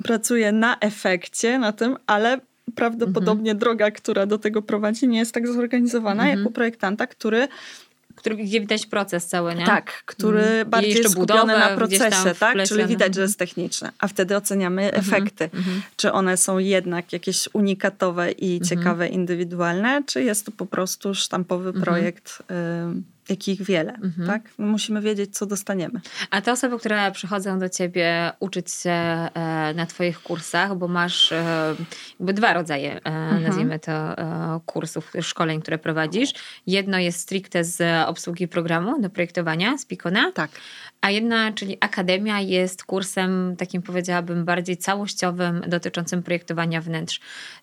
pracuje na efekcie, na tym, ale prawdopodobnie mhm. droga, która do tego prowadzi, nie jest tak zorganizowana mhm. jak u projektanta, który który, gdzie widać proces cały, nie? Tak, który mm. bardziej jest skupiony budowę, na procesie, tak? Czyli widać, że jest techniczne. A wtedy oceniamy mm -hmm. efekty. Mm -hmm. Czy one są jednak jakieś unikatowe i mhm. ciekawe, indywidualne, czy jest to po prostu sztampowy mhm. projekt jakich wiele, mhm. tak? Musimy wiedzieć, co dostaniemy. A te osoby, które przychodzą do ciebie uczyć się e, na twoich kursach, bo masz e, jakby dwa rodzaje, e, mhm. nazwijmy to, kursów, szkoleń, które prowadzisz. Jedno jest stricte z obsługi programu do projektowania, z Picona. Tak. A jedna, czyli Akademia, jest kursem takim powiedziałabym bardziej całościowym dotyczącym projektowania wnętrz.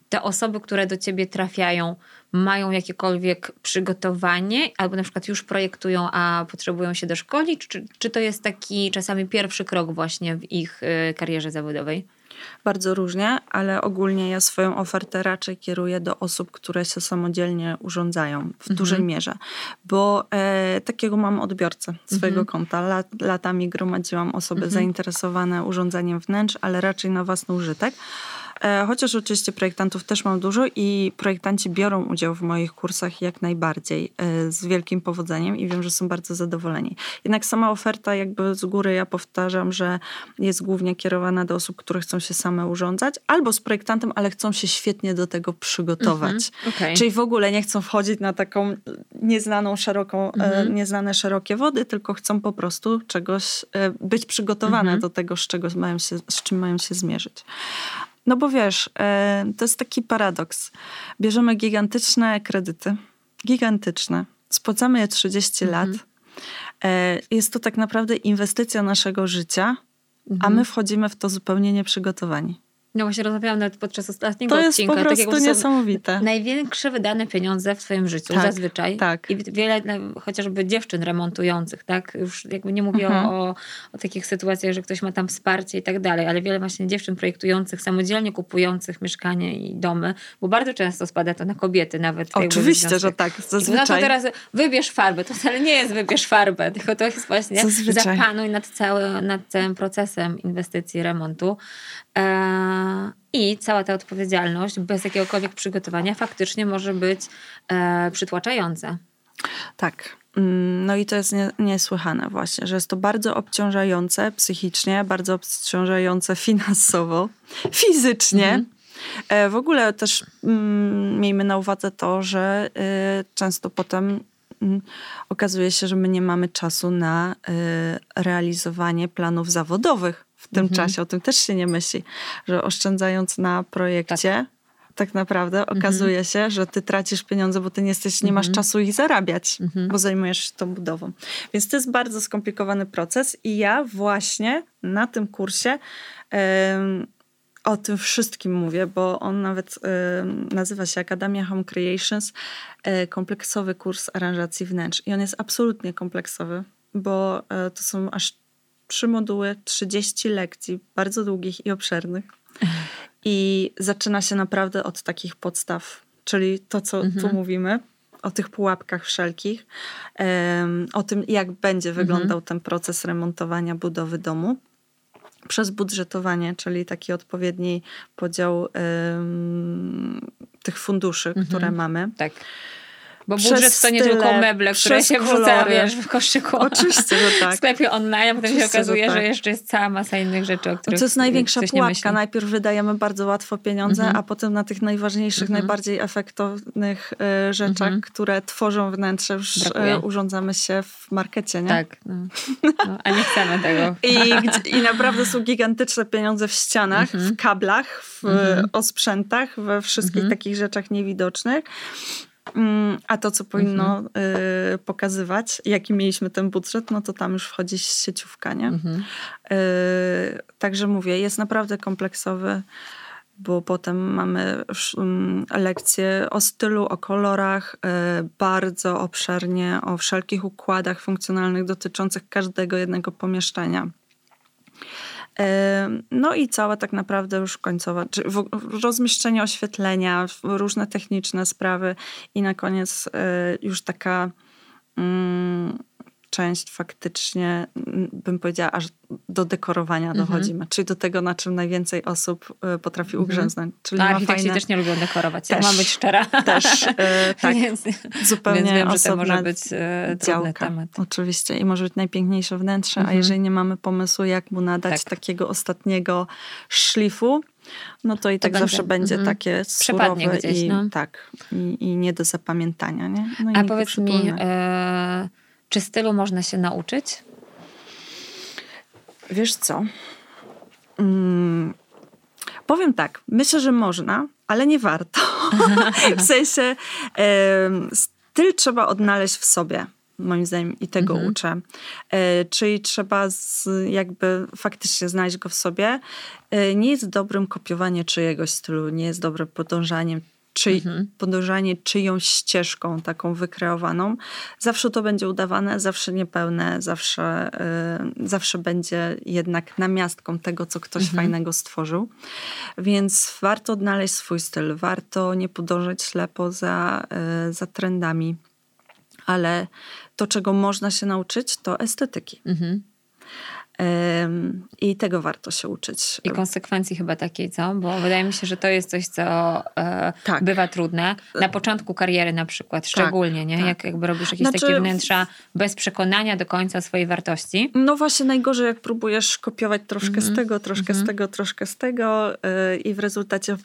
Te osoby, które do ciebie trafiają, mają jakiekolwiek przygotowanie, albo na przykład już projektują, a potrzebują się doszkolić? Czy, czy to jest taki czasami pierwszy krok właśnie w ich y, karierze zawodowej? Bardzo różnie, ale ogólnie ja swoją ofertę raczej kieruję do osób, które się samodzielnie urządzają w mhm. dużej mierze, bo e, takiego mam odbiorcę swojego mhm. konta. Lat, latami gromadziłam osoby mhm. zainteresowane urządzeniem wnętrz, ale raczej na własny użytek. E, chociaż oczywiście projektantów też mam dużo i projektanci biorą udział w moich kursach jak najbardziej e, z wielkim powodzeniem i wiem, że są bardzo zadowoleni. Jednak sama oferta jakby z góry ja powtarzam, że jest głównie kierowana do osób, które chcą się same urządzać albo z projektantem, ale chcą się świetnie do tego przygotować. Mhm, okay. Czyli w ogóle nie chcą wchodzić na taką nieznaną szeroką, e, mhm. nieznane szerokie wody, tylko chcą po prostu czegoś być przygotowane mhm. do tego, z, czego mają się, z czym mają się zmierzyć. No bo wiesz, e, to jest taki paradoks. Bierzemy gigantyczne kredyty, gigantyczne, spłacamy je 30 mhm. lat. E, jest to tak naprawdę inwestycja naszego życia, mhm. a my wchodzimy w to zupełnie nieprzygotowani. No właśnie rozmawiałam nawet podczas ostatniego to odcinka. To jest po prostu tak niesamowite. Największe wydane pieniądze w twoim życiu tak, zazwyczaj. Tak. I wiele chociażby dziewczyn remontujących, tak? Już jakby nie mówię mhm. o, o takich sytuacjach, że ktoś ma tam wsparcie i tak dalej, ale wiele właśnie dziewczyn projektujących, samodzielnie kupujących mieszkanie i domy, bo bardzo często spada to na kobiety nawet. Oczywiście, że tak. Zazwyczaj. No to teraz wybierz farbę. To wcale nie jest wybierz farbę, tylko to jest właśnie zazwyczaj. zapanuj nad, cały, nad całym procesem inwestycji, remontu. E, I cała ta odpowiedzialność bez jakiegokolwiek przygotowania faktycznie może być e, przytłaczająca. Tak. Mm, no i to jest nie, niesłychane właśnie, że jest to bardzo obciążające psychicznie, bardzo obciążające (laughs) finansowo, fizycznie. Mhm. E, w ogóle też mm, miejmy na uwadze to, że y, często potem mm, okazuje się, że my nie mamy czasu na y, realizowanie planów zawodowych w tym mhm. czasie. O tym też się nie myśli, że oszczędzając na projekcie, tak, tak naprawdę mhm. okazuje się, że ty tracisz pieniądze, bo ty nie, jesteś, nie masz mhm. czasu ich zarabiać, mhm. bo zajmujesz się tą budową. Więc to jest bardzo skomplikowany proces i ja właśnie na tym kursie um, o tym wszystkim mówię, bo on nawet nazywa się Akademia Home Creations, e, kompleksowy kurs aranżacji wnętrz. I on jest absolutnie kompleksowy, bo e, to są aż trzy moduły, 30 lekcji, bardzo długich i obszernych. I zaczyna się naprawdę od takich podstaw, czyli to, co mhm. tu mówimy, o tych pułapkach wszelkich, o tym, jak będzie mhm. wyglądał ten proces remontowania budowy domu. Przez budżetowanie, czyli taki odpowiedni podział tych funduszy, mhm. które mamy. Tak bo budżet to nie tylko meble, które się wrzuca, wiesz, w koszyku. Oczywiście, że tak. W sklepie online, a potem Oczywiście, się okazuje, że, tak. że, jeszcze jest cała masa innych rzeczy, o których To jest największa pułapka. Najpierw wydajemy bardzo łatwo pieniądze, mhm. a potem na tych najważniejszych, mhm. najbardziej efektownych y, rzeczach, mhm. które tworzą wnętrze, już y, urządzamy się w markecie, nie? Tak. No. No, a nie chcemy tego. (laughs) I, I naprawdę są gigantyczne pieniądze w ścianach, w mhm. kablach, w mhm. osprzętach, we wszystkich mhm. takich rzeczach niewidocznych. Mm, a to, co powinno mhm. y, pokazywać, jaki mieliśmy ten budżet, no to tam już wchodzi sieciówka, nie? Mhm. Y, także mówię, jest naprawdę kompleksowy, bo potem mamy mm, lekcje o stylu, o kolorach, y, bardzo obszernie o wszelkich układach funkcjonalnych dotyczących każdego jednego pomieszczenia. No i cała tak naprawdę już końcowa, czy rozmieszczenie oświetlenia, różne techniczne sprawy i na koniec e, już taka mm, część faktycznie, bym powiedziała, aż do dekorowania mhm. dochodzimy. Czyli do tego, na czym najwięcej osób e, potrafi mhm. ugrzęznąć. Czyli A architekci fajne... też nie lubią dekorować, też, jak mam być szczera. Też, e, (laughs) tak. więc, zupełnie więc wiem, że to może być e, działka, temat. Oczywiście. I może być najpiękniejsze wnętrze, mhm. a jeżeli nie mamy pomysłu, jak mu nadać tak. takiego ostatniego szlifu, no to i to tak będzie. zawsze będzie mhm. takie surowe gdzieś, i, no. tak, i, i, nie do zapamiętania. Nie? No a powiedz mi, e, czy stylu można się nauczyć? Wiesz co? Hmm, powiem tak, myślę, że można, ale nie warto. (laughs) w sensie styl trzeba odnaleźć w sobie moim zdaniem i tego mhm. uczę. E, czyli trzeba z, jakby faktycznie znaleźć go w sobie. E, nie jest dobrym kopiowanie czyjegoś stylu, nie jest dobrym podążaniem czy mhm. podążanie czyjąś ścieżką taką wykreowaną, zawsze to będzie udawane, zawsze niepełne, zawsze, y, zawsze będzie jednak namiastką tego, co ktoś mhm. fajnego stworzył. Więc warto odnaleźć swój styl, warto nie podążać ślepo za, y, za trendami, ale to, czego można się nauczyć, to estetyki. Mhm. I tego warto się uczyć. I konsekwencji chyba takiej, co? Bo wydaje mi się, że to jest coś, co e, tak. bywa trudne. Na początku kariery na przykład, tak, szczególnie, tak, nie? Tak. Jak jakby robisz jakieś znaczy, takie wnętrza bez przekonania do końca swojej wartości. No właśnie najgorzej, jak próbujesz kopiować troszkę mm -hmm. z tego, troszkę mm -hmm. z tego, troszkę z tego yy, i w rezultacie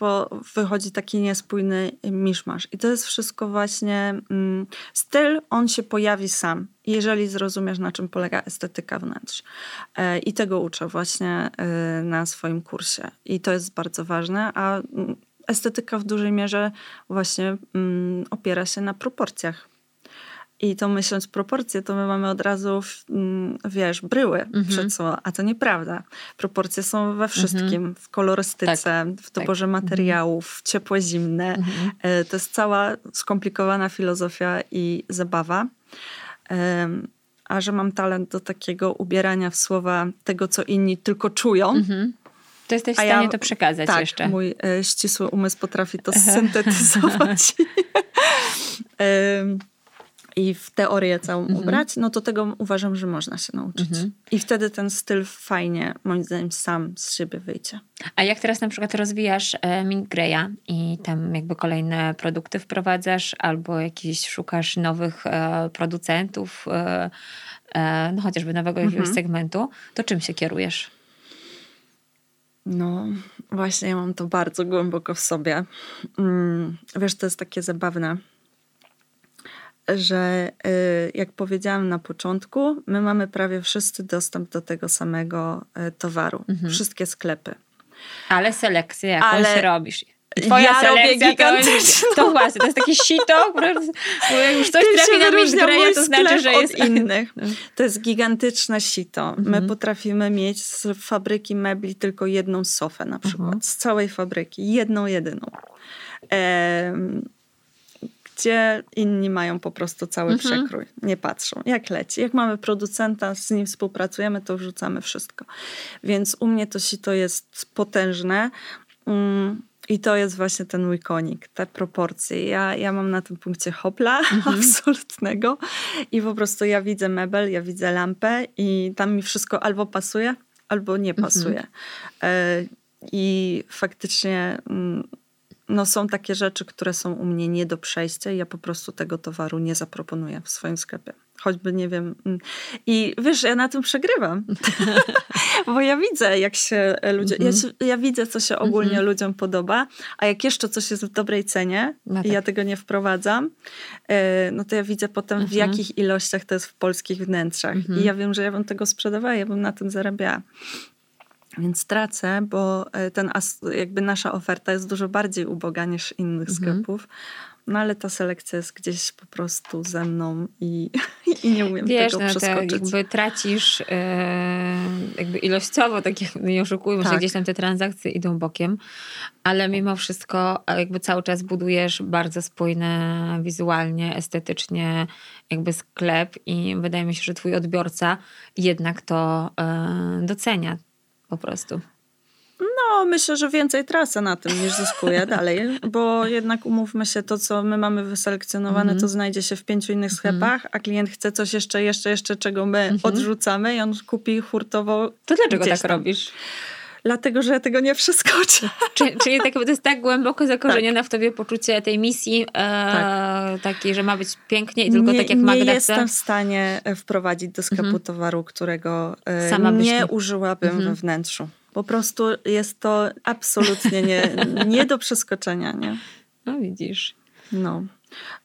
wychodzi taki niespójny miszmasz. I to jest wszystko właśnie... Mm, styl, on się pojawi sam jeżeli zrozumiesz, na czym polega estetyka wnętrz. E, I tego uczę właśnie e, na swoim kursie. I to jest bardzo ważne, a mm, estetyka w dużej mierze właśnie mm, opiera się na proporcjach. I to myśląc proporcje, to my mamy od razu, mm, wiesz, bryły mhm. przed sobą, a to nieprawda. Proporcje są we wszystkim, mhm. w kolorystyce, tak. w doborze tak. materiałów, ciepłe, zimne. Mhm. E, to jest cała skomplikowana filozofia i zabawa a że mam talent do takiego ubierania w słowa tego, co inni tylko czują. Mhm. To jesteś w stanie ja, to przekazać tak, jeszcze. mój e, ścisły umysł potrafi to syntetyzować. (laughs) i w teorię całą mhm. ubrać, no to tego uważam, że można się nauczyć. Mhm. I wtedy ten styl fajnie, moim zdaniem, sam z siebie wyjdzie. A jak teraz na przykład rozwijasz e, Mint Greya i tam jakby kolejne produkty wprowadzasz, albo jakiś szukasz nowych e, producentów, e, no chociażby nowego jakiegoś mhm. segmentu, to czym się kierujesz? No, właśnie ja mam to bardzo głęboko w sobie. Mm, wiesz, to jest takie zabawne że y, jak powiedziałam na początku, my mamy prawie wszyscy dostęp do tego samego y, towaru. Mhm. Wszystkie sklepy. Ale selekcję jakąś Ale robisz. Twoja ja selekcja to, to właśnie, to jest takie sito, bo jak już coś trafi na Mint to znaczy, że jest innych. (laughs) To jest gigantyczne sito. My mhm. potrafimy mieć z fabryki mebli tylko jedną sofę na przykład. Mhm. Z całej fabryki. Jedną, jedyną gdzie inni mają po prostu cały mhm. przekrój. Nie patrzą, jak leci. Jak mamy producenta, z nim współpracujemy, to wrzucamy wszystko. Więc u mnie to sito jest potężne. Mm, I to jest właśnie ten mój konik, te proporcje. Ja, ja mam na tym punkcie hopla (laughs) mhm. absolutnego i po prostu ja widzę mebel, ja widzę lampę i tam mi wszystko albo pasuje, albo nie mhm. pasuje. Mhm. I faktycznie mm, no są takie rzeczy, które są u mnie nie do przejścia i ja po prostu tego towaru nie zaproponuję w swoim sklepie. Choćby nie wiem. Mm. I wiesz, ja na tym przegrywam. (laughs) Bo ja widzę, jak się ludzie. Mm -hmm. ja, mhm. ja, widzę, co się ogólnie mm -hmm. ludziom podoba, a jak jeszcze coś jest w dobrej cenie no tak. i ja tego nie wprowadzam, e, no to ja widzę potem, mm -hmm. w mhm. jakich ilościach to jest w polskich wnętrzach. I mhm. ja wiem, że ja bym tego sprzedawała, ja bym na tym zarabiała. Więc tracę, bo e, ten, jakby nasza oferta jest dużo bardziej uboga niż innych mhm. sklepów. No ale ta selekcja jest gdzieś po prostu ze mną i, (laughs) i nie umiem Wiesz, tego no, przeskoczyć. To jakby tracisz yy, jakby ilościowo, tak jak nie oszukujmy tak. się, gdzieś tam te transakcje idą bokiem, ale mimo wszystko jakby cały czas budujesz bardzo spójny wizualnie, estetycznie jakby sklep i wydaje mi się, że twój odbiorca jednak to yy, docenia po prostu. No, myślę, że więcej tracę na tym niż zyskuję (laughs) dalej, bo jednak umówmy się, to co my mamy wyselekcjonowane, mm -hmm. to znajdzie się w pięciu innych mhm. sklepach, mm -hmm. a klient chce coś jeszcze, jeszcze, jeszcze, czego my mm -hmm. odrzucamy i on kupi hurtowo. To dlaczego tak tam. Dlatego, że ja tego nie przeskoczę. Czyli, czyli tak, to jest tak głęboko zakorzenione tak. w tobie poczucie tej misji, e, tak. takiej, że ma być pięknie i tylko nie, tak jak Magda Nie jestem w stanie e, wprowadzić do sklepu mhm. towaru, którego e, nie użyłabym mhm. we wnętrzu. Po prostu jest to absolutnie nie, nie do przeskoczenia, nie? No widzisz. No.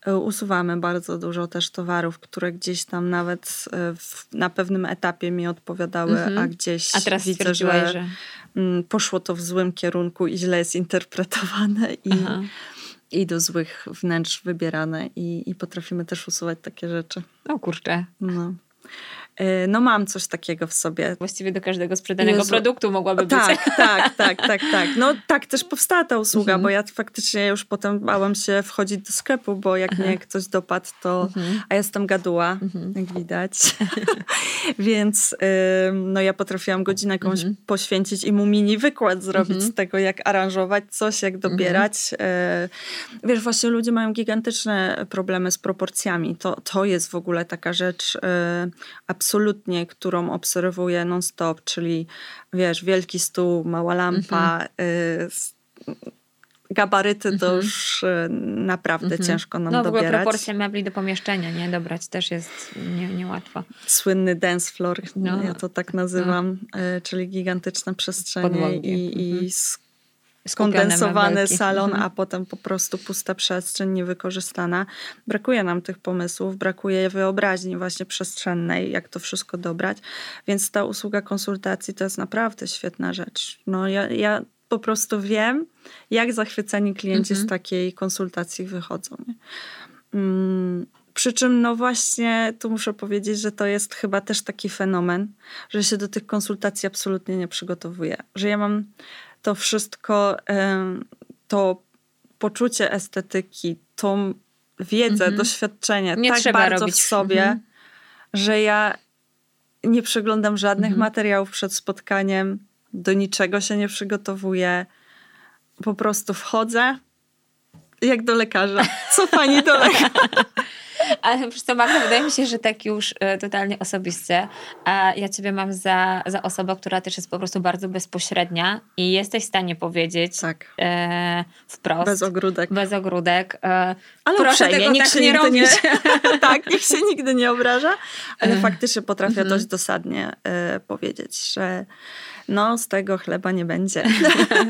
E, usuwamy bardzo dużo też towarów, które gdzieś tam nawet e, w, na pewnym etapie mi odpowiadały, mm -hmm. a gdzieś a teraz widzę, że, że, poszło to w złym kierunku i źle jest interpretowane i, i do złych wnętrz wybierane i, i potrafimy też usuwać takie rzeczy. O kurczę. No. E, no mam coś takiego w sobie. Właściwie do każdego sprzedanego Jezu. produktu mogłaby być. Tak, tak, tak, tak, tak. No tak też powstała ta usługa, mhm. bo ja faktycznie już potem bałam się wchodzić do sklepu, bo jak Aha. mnie ktoś dopadł, to... Mhm. A jestem gaduła, mhm. jak widać. (laughs) Więc no ja potrafiłam godzinę jakąś mhm. poświęcić i mu mini wykład zrobić mhm. z tego, jak aranżować coś, jak dobierać. E, wiesz, właśnie ludzie mają gigantyczne problemy z proporcjami. To, to jest w ogóle taka rzecz e, absolutnie, którą obserwuję non-stop, czyli wiesz, wielki stół, mała lampa, y, gabaryty to mhm. już y, naprawdę mhm. ciężko nam no, dobierać. No w ogóle proporcje mebli do pomieszczenia, nie? Dobrać też jest nie, niełatwo. Słynny dance floor, no. ja to tak nazywam, no. czyli gigantyczne przestrzenie i, i mhm skondensowany salon, mhm. a potem po prostu pusta przestrzeń niewykorzystana. Brakuje nam tych pomysłów, brakuje wyobraźni właśnie przestrzennej, jak to wszystko dobrać, więc ta usługa konsultacji to jest naprawdę świetna rzecz. No ja, ja po prostu wiem, jak zachwyceni klienci mhm. z takiej konsultacji wychodzą. Mm, przy czym, no właśnie, tu muszę powiedzieć, że to jest chyba też taki fenomen, że się do tych konsultacji absolutnie nie przygotowuję. Że ja mam to wszystko, to poczucie estetyki, tą wiedzę, mhm. doświadczenie nie tak bardzo robić. w sobie, mhm. że ja nie przeglądam żadnych mhm. materiałów przed spotkaniem, do niczego się nie przygotowuję. Po prostu wchodzę jak do lekarza. Co pani do lekarza? (laughs) Ale wiesz co, Magda, wydaje mi się, że tak już e, totalnie osobiście. A ja ciebie mam za, za osobę, która też jest po prostu bardzo bezpośrednia i jesteś w stanie powiedzieć tak. e, wprost. Bez ogródek. Bez ogródek. E, ale proszę uprzejmie, tego nikt tak się nie robić. Nie, (laughs) tak, nikt się nigdy nie obraża, ale e. faktycznie potrafię mhm. dość dosadnie e, powiedzieć, że no z tego chleba nie będzie.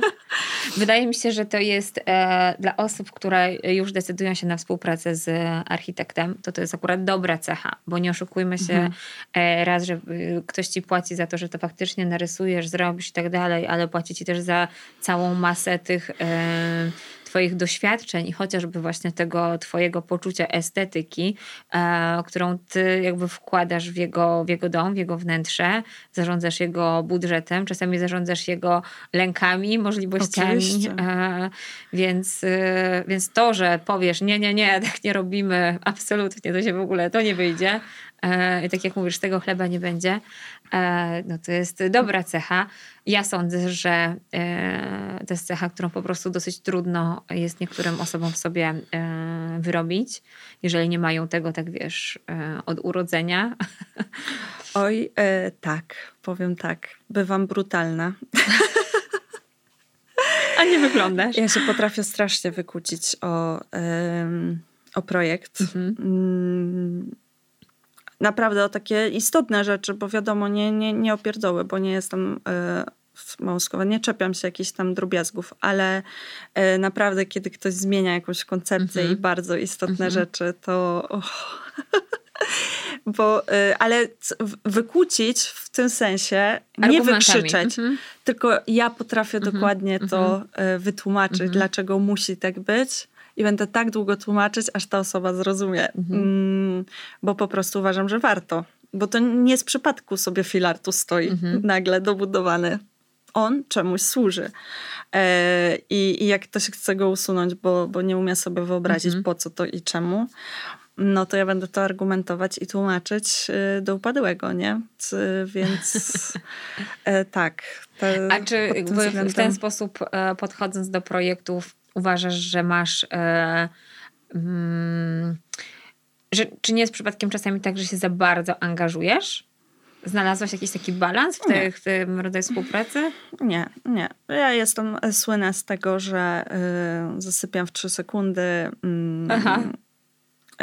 (laughs) Wydaje mi się, że to jest e, dla osób, które już decydują się na współpracę z architektem, to to jest akurat dobra cecha, bo nie oszukujmy się mhm. e, raz, że y, ktoś ci płaci za to, że to faktycznie narysujesz, zrobisz i tak dalej, ale płaci ci też za całą masę tych e, Twoich doświadczeń i chociażby właśnie tego Twojego poczucia estetyki, e, którą Ty jakby wkładasz w jego, w jego dom, w jego wnętrze, zarządzasz jego budżetem, czasami zarządzasz jego lękami, możliwościami. E, więc, e, więc to, że powiesz, nie, nie, nie, tak nie robimy, absolutnie, to się w ogóle, to nie wyjdzie. E, I tak jak mówisz, tego chleba nie będzie, E, no to jest dobra cecha. Ja sądzę, że e, to jest cecha, którą po prostu dosyć trudno jest niektórym osobom w sobie e, wyrobić, jeżeli nie mają tego, tak wiesz, od urodzenia. (laughs) Oj, tak, powiem tak. Bywam brutalna. (laughs) A nie wyglądasz. Ja się potrafię strasznie wykłócić o, o projekt. Mhm. Naprawdę o takie istotne rzeczy, bo wiadomo, nie, nie, nie opierdoły, bo nie jestem y, Moskowa, nie czepiam się jakichś tam drobiazgów, ale y, naprawdę, kiedy ktoś zmienia jakąś koncepcję mm -hmm. i bardzo istotne mm -hmm. rzeczy, to. Oh. (laughs) bo, y, ale wykłócić w tym sensie, nie wykrzyczeć, mm -hmm. tylko ja potrafię dokładnie to wytłumaczyć, dlaczego musi tak być i będę tak długo tłumaczyć, aż ta osoba zrozumie. Mhm. Mm, bo po prostu uważam, że warto. Bo to nie z przypadku sobie filar tu stoi mhm. nagle dobudowany. On czemuś służy. E, i, I jak ktoś chce go usunąć, bo, bo nie umie sobie wyobrazić mhm. po co to i czemu, no to ja będę to argumentować i tłumaczyć y, do upadłego, nie? Więc (laughs) e, tak. Te, A czy względem... w ten sposób e, podchodząc do projektów uważasz, że masz... E, mm, że, czy nie jest przypadkiem czasami tak, że się za bardzo angażujesz? Znalazłaś jakiś taki balans w, te, w tym rodzaju współpracy? Nie, nie. Ja jestem słynna z tego, że y, zasypiam w trzy sekundy. Y, Aha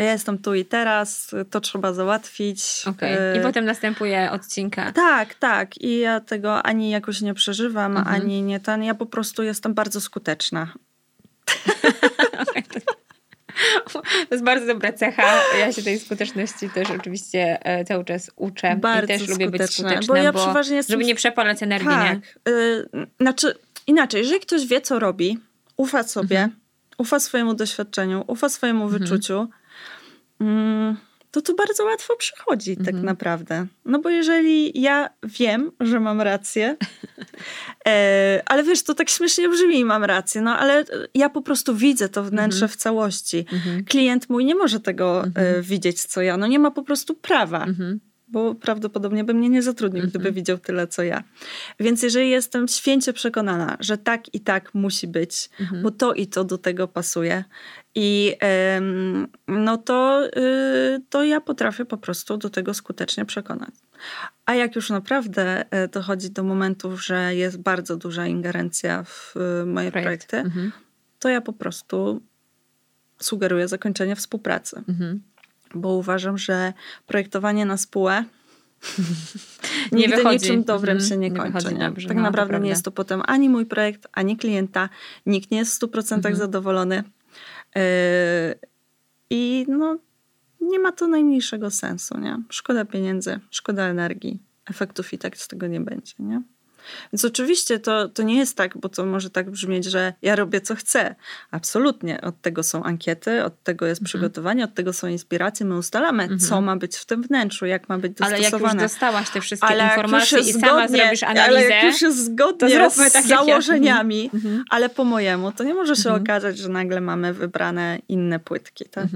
ja jestem tu i teraz, to trzeba załatwić. Okay. I y, potem następuje odcinka. Tak, tak. I ja tego ani jakoś nie przeżywam, mhm. ani nie ten. Ja po prostu jestem bardzo skuteczna. To jest bardzo dobra cecha. Ja się tej skuteczności też oczywiście e, cały czas uczę. Bardzo I też lubię być skuteczna, bo, ja bo przeważnie jestem... żeby nie przepalać energii. Tak. Nie? Yy, znaczy, inaczej, jeżeli ktoś wie, co robi, ufa sobie, mhm. ufa swojemu doświadczeniu, ufa swojemu mhm. wyczuciu, Mm, to to bardzo łatwo przychodzi tak mhm. naprawdę. No bo jeżeli ja wiem, że mam rację, (laughs) e, ale wiesz, to tak śmiesznie brzmi, mam rację, no ale ja po prostu widzę to wnętrze mhm. w całości. Mhm. Klient mój nie może tego e, mhm. widzieć, co ja. No nie ma po prostu prawa. Mhm bo prawdopodobnie by mnie nie zatrudnił, mm -hmm. gdyby widział tyle, co ja. Więc jeżeli jestem święcie przekonana, że tak i tak musi być, mm -hmm. bo to i to do tego pasuje, i ym, no to, yy, to ja potrafię po prostu do tego skutecznie przekonać. A jak już naprawdę y, dochodzi do momentów, że jest bardzo duża ingerencja w y, moje Projekt. projekty, mm -hmm. to ja po prostu sugeruję zakończenie współpracy. Mhm bo uważam, że projektowanie na spółę (laughs) nie nigdy wychodzi. niczym dobrym mm, się nie, nie kończy. Nie? Dobrze, tak no, naprawdę nie jest to potem ani mój projekt, ani klienta. Nikt nie jest w 100% mhm. zadowolony. Yy, I no, nie ma to najmniejszego sensu. Nie? Szkoda pieniędzy, szkoda energii. Efektów i tak z tego nie będzie. Nie? Więc oczywiście to, to nie jest tak, bo to może tak brzmieć, że ja robię co chcę. Absolutnie. Od tego są ankiety, od tego jest mhm. przygotowanie, od tego są inspiracje. My ustalamy, mhm. co ma być w tym wnętrzu, jak ma być dostosowane. Ale jak już dostałaś te wszystkie ale informacje i sama zrobisz analizę, ale jak już jest zgodnie z tak założeniami. Mhm. ale po mojemu, to nie może się mhm. okazać, że nagle mamy wybrane inne płytki. Tak?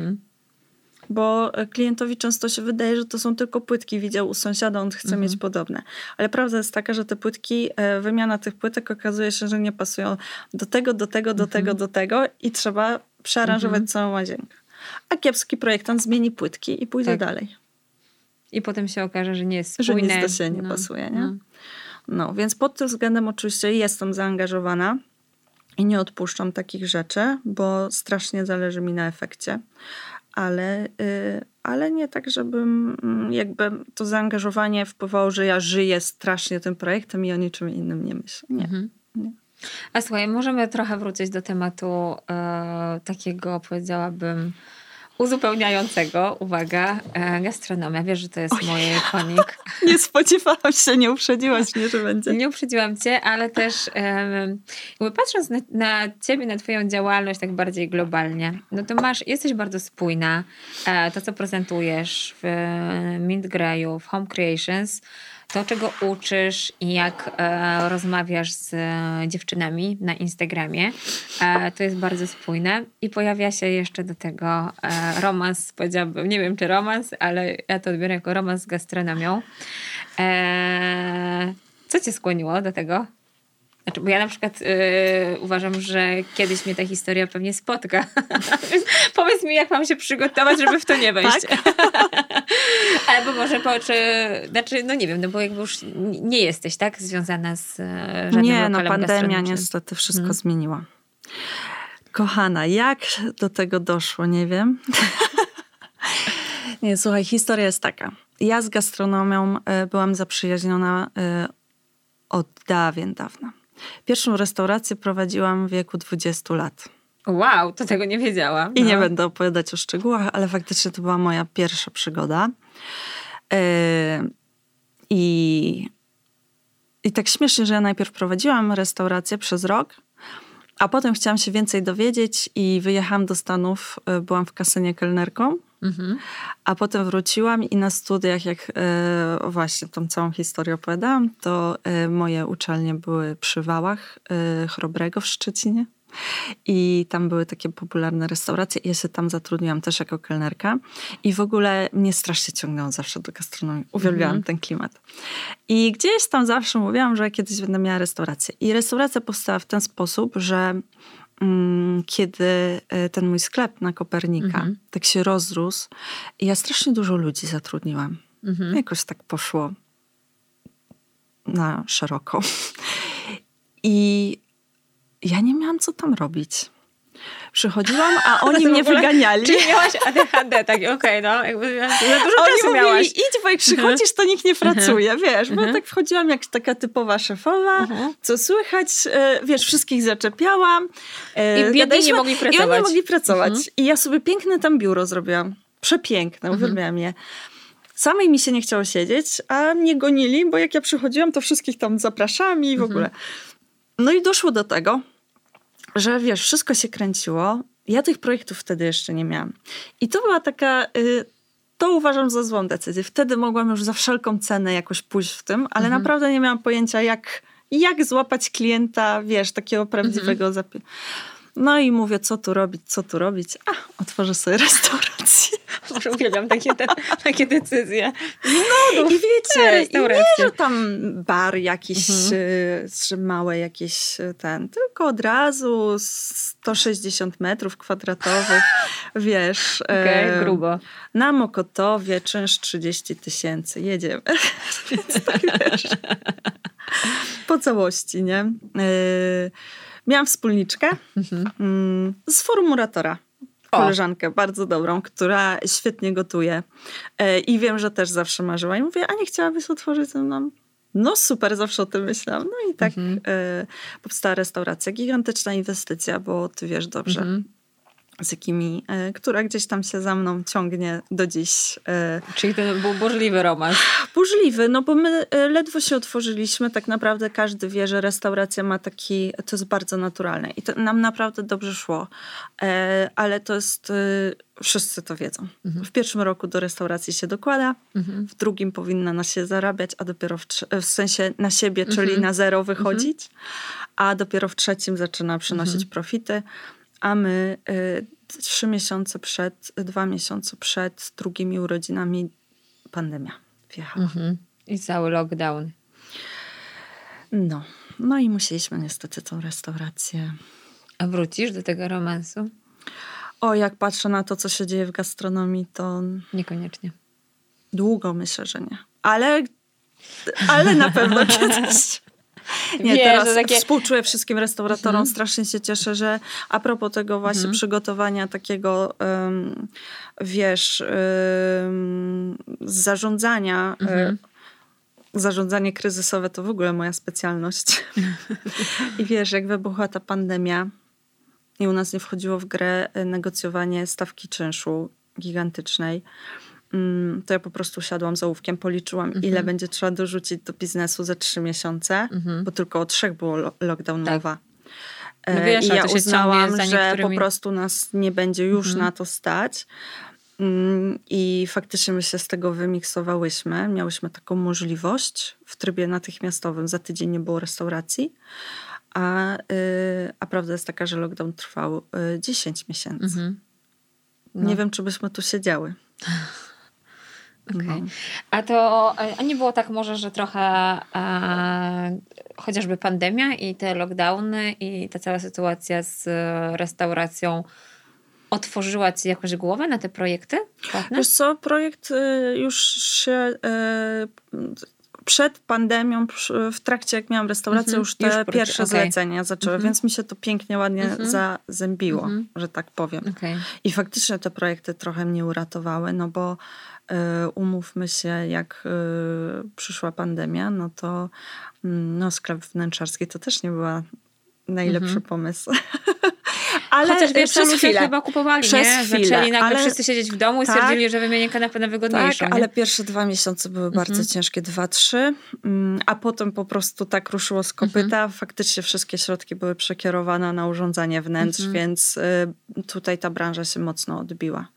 Bo klientowi często się wydaje, że to są tylko płytki, widział u sąsiada, on chce mhm. mieć podobne. Ale prawda jest taka, że te płytki, e, wymiana tych płytek okazuje się, że nie pasują do tego, do tego, do mhm. tego, do tego i trzeba przearanżować mhm. całą łazienkę. A kiepski projektant zmieni płytki i pójdzie tak. dalej. I potem się okaże, że nie jest spójne. Że nic do siebie nie no, pasuje, nie? No. no, więc pod tym względem oczywiście jestem zaangażowana i nie odpuszczam takich rzeczy, bo strasznie zależy mi na efekcie ale, y, ale nie tak, żebym mm, jakby to zaangażowanie wpływało, że ja żyję strasznie tym projektem i o niczym innym nie myślę. Nie. Mhm. nie. A słuchaj, możemy trochę wrócić do tematu e, takiego, powiedziałabym, uzupełniającego, uwaga, e, gastronomia. Wiesz, że to jest moje konik. (laughs) nie spodziewałam się, nie uprzedziłaś mnie, że będzie. Nie uprzedziłam cię, ale też jakby patrząc na, na ciebie, na twoją działalność tak bardziej globalnie, no to masz, jesteś bardzo spójna. E, to, co prezentujesz w Mint Grayu, w Home Creations, to, czego uczysz i jak e, rozmawiasz z e, dziewczynami na Instagramie, e, to jest bardzo spójne. I pojawia się jeszcze do tego e, romans, powiedziałabym, nie wiem czy romans, ale ja to odbiorę jako romans z gastronomią. E, co cię skłoniło do tego? Znaczy, bo ja na przykład yy, uważam, że kiedyś mnie ta historia pewnie spotka. (laughs) Powiedz mi, jak mam się przygotować, żeby w to nie wejść. Tak? (laughs) Albo może po, czy, znaczy, no nie wiem, no bo jakby już nie jesteś, tak, związana z e, żadnym Nie, no pandemia niestety wszystko hmm. zmieniła. Kochana, jak do tego doszło, nie wiem. (laughs) nie, słuchaj, historia jest taka. Ja z gastronomią e, byłam zaprzyjaźniona e, od dawien dawna. Pierwszą restaurację prowadziłam w wieku 20 lat. Wow, to tego nie wiedziałam. I nie no. będę opowiadać o szczegółach, ale faktycznie to była moja pierwsza przygoda. Yy, I, I tak śmiesznie, że ja najpierw prowadziłam restaurację przez rok, a potem chciałam się więcej dowiedzieć i wyjechałam do Stanów. E, byłam w kasynie kelnerką. Mhm. A potem wróciłam i na studiach, jak e, właśnie tą całą historię opowiadałam, to e, moje uczelnie były przy Wałach e, Chrobrego w Szczecinie. I tam były takie popularne restauracje. I ja się tam zatrudniłam też jako kelnerka. I w ogóle mnie strasznie ciągnęło zawsze do gastronomii. Uwielbiałam mm -hmm. ten klimat. I gdzieś tam zawsze mówiłam, że kiedyś będę miała restaurację. I restauracja powstała w ten sposób, że kiedy e, ten mój sklep na Kopernika mm -hmm. tak się rozrósł, ja strasznie dużo ludzi zatrudniłam. Mm -hmm. Jakoś tak poszło na szeroko. (laughs) I ja nie miałam co tam robić. Przychodziłam, a (laughs) oni mnie ogóle, wyganiali. Czyli miałaś ADHD, tak, okej, okay, no. Jakby za dużo oni czasu mówili, miałaś. idź, bo jak przychodzisz, to nikt nie pracuje, wiesz. Bo ja tak wchodziłam jak taka typowa szefowa, co słychać, e, wiesz, wszystkich zaczepiałam. E, I biedni nie mogli pracować. I oni mogli pracować. I ja sobie piękne tam biuro zrobiłam. Przepiękne, uwielbiałam je. Samej mi się nie chciało siedzieć, a mnie gonili, bo jak ja przychodziłam, to wszystkich tam zapraszałam i w ogóle. No i doszło do tego, że wiesz, wszystko się kręciło. Ja tych projektów wtedy jeszcze nie miałam. I to była taka. Y, to uważam za złą decyzję. Wtedy mogłam już za wszelką cenę jakoś pójść w tym, ale mhm. naprawdę nie miałam pojęcia, jak, jak złapać klienta, wiesz, takiego prawdziwego mhm. zapi- no i mówię, co tu robić, co tu robić. A, otworzę sobie restaurację. Może (laughs) uwielbiam takie, te, takie decyzje. No, I wiecie, i nie, że tam bar jakiś, mhm. Y, małe jakieś y, ten, tylko od razu 160 metrów kwadratowych, (laughs) wiesz. Okej, okay, grubo. Na Mokotowie czynsz 30 tysięcy, jedziemy. (laughs) Więc tak wiesz. Po całości, nie? Y Miałam wspólniczkę mhm. Mm, z formulatora. Koleżankę o. bardzo dobrą, która świetnie gotuje. E, I wiem, że też zawsze marzyła. I mówię, a nie chciałabyś otworzyć ze mną? No super, zawsze o tym myślałam. No i tak mhm. e, powstała restauracja. Gigantyczna inwestycja, bo ty wiesz dobrze, mhm z jakimi, e, która gdzieś tam się za mną ciągnie do dziś. E. Czyli to był burzliwy romans. Burzliwy, no bo my e, ledwo się otworzyliśmy, tak naprawdę każdy wie, że restauracja ma taki, to jest bardzo naturalne i to nam naprawdę dobrze szło, ale to jest, wszyscy to wiedzą. Mhm. W pierwszym roku do restauracji się dokłada, mhm. w drugim powinna na się zarabiać, a dopiero w, w sensie na siebie, czyli mhm. na zero wychodzić, a dopiero w trzecim zaczyna przynosić profity a my y, trzy miesiące przed, dwa miesiące przed drugimi urodzinami pandemia wjechała. Mhm. I cały lockdown. No. No i musieliśmy niestety tą restaurację. A wrócisz do tego romansu? O, jak patrzę na to, co się dzieje w gastronomii, to. Niekoniecznie. Długo myślę, że nie. Ale, ale na pewno (laughs) kiedyś. Nie, Wiesz, teraz takie... współczuję wszystkim restauratorom. Mhm. Strasznie się cieszę, że a propos tego właśnie mhm. przygotowania takiego, um, wiesz, um, zarządzania. E, mhm. zarządzanie kryzysowe to w ogóle moja specjalność. (laughs) I wiesz, jak wybuchła ta pandemia i u nas nie wchodziło w grę e, negocjowanie stawki czynszu gigantycznej, to ja po prostu siadłam z ołówkiem, policzyłam, mhm. ile będzie trzeba dorzucić do biznesu za trzy miesiące, mhm. bo tylko o trzech było lockdown tak. mowa. No e, wiesz, I ja uznałam, że niektórymi... po prostu nas nie będzie już mhm. na to stać. Mm, I faktycznie my się z tego wymiksowałyśmy. Miałyśmy taką możliwość w trybie natychmiastowym. Za tydzień nie było restauracji. A, y, a prawda jest taka, że lockdown trwał 10 y, miesięcy. Mhm. No. Nie wiem, czy byśmy tu siedziały. (laughs) Okay. No. A to a nie było tak może, że trochę e, chociażby pandemia i te lockdowny i ta cała sytuacja z restauracją otworzyła ci jakoś głowę na te projekty? Płatne? Wiesz co, projekt y, już się y, przed pandemią, w trakcie jak miałam restaurację, mm-hmm. już te już pierwsze okay. zlecenia zaczęły, mm-hmm. więc mi się to pięknie, ładnie mm-hmm. zazębiło, że tak powiem. Okay. I faktycznie te projekty trochę mnie uratowały, no bo E, umówmy się, jak e, przyszła pandemia, no to mm, no, sklep wnętrzarski to też nie była najlepszy mhm. pomysł. (laughs) Ale Chociaż wiesz, przez chwilę. chyba kupowali, przez nie? Chwilę, Zaczęli nagle ale... wszyscy siedzieć w domu i tak, stwierdzili, że wymienię kanapę na wygodniejszą. Tak, ale pierwsze dwa miesiące były mhm. bardzo ciężkie, dwa, trzy, mm, a potem po prostu tak ruszyło z kopyta. Mhm. Faktycznie wszystkie środki były przekierowane na urządzanie wnętrz, mhm. więc y, tutaj ta branża się mocno odbiła.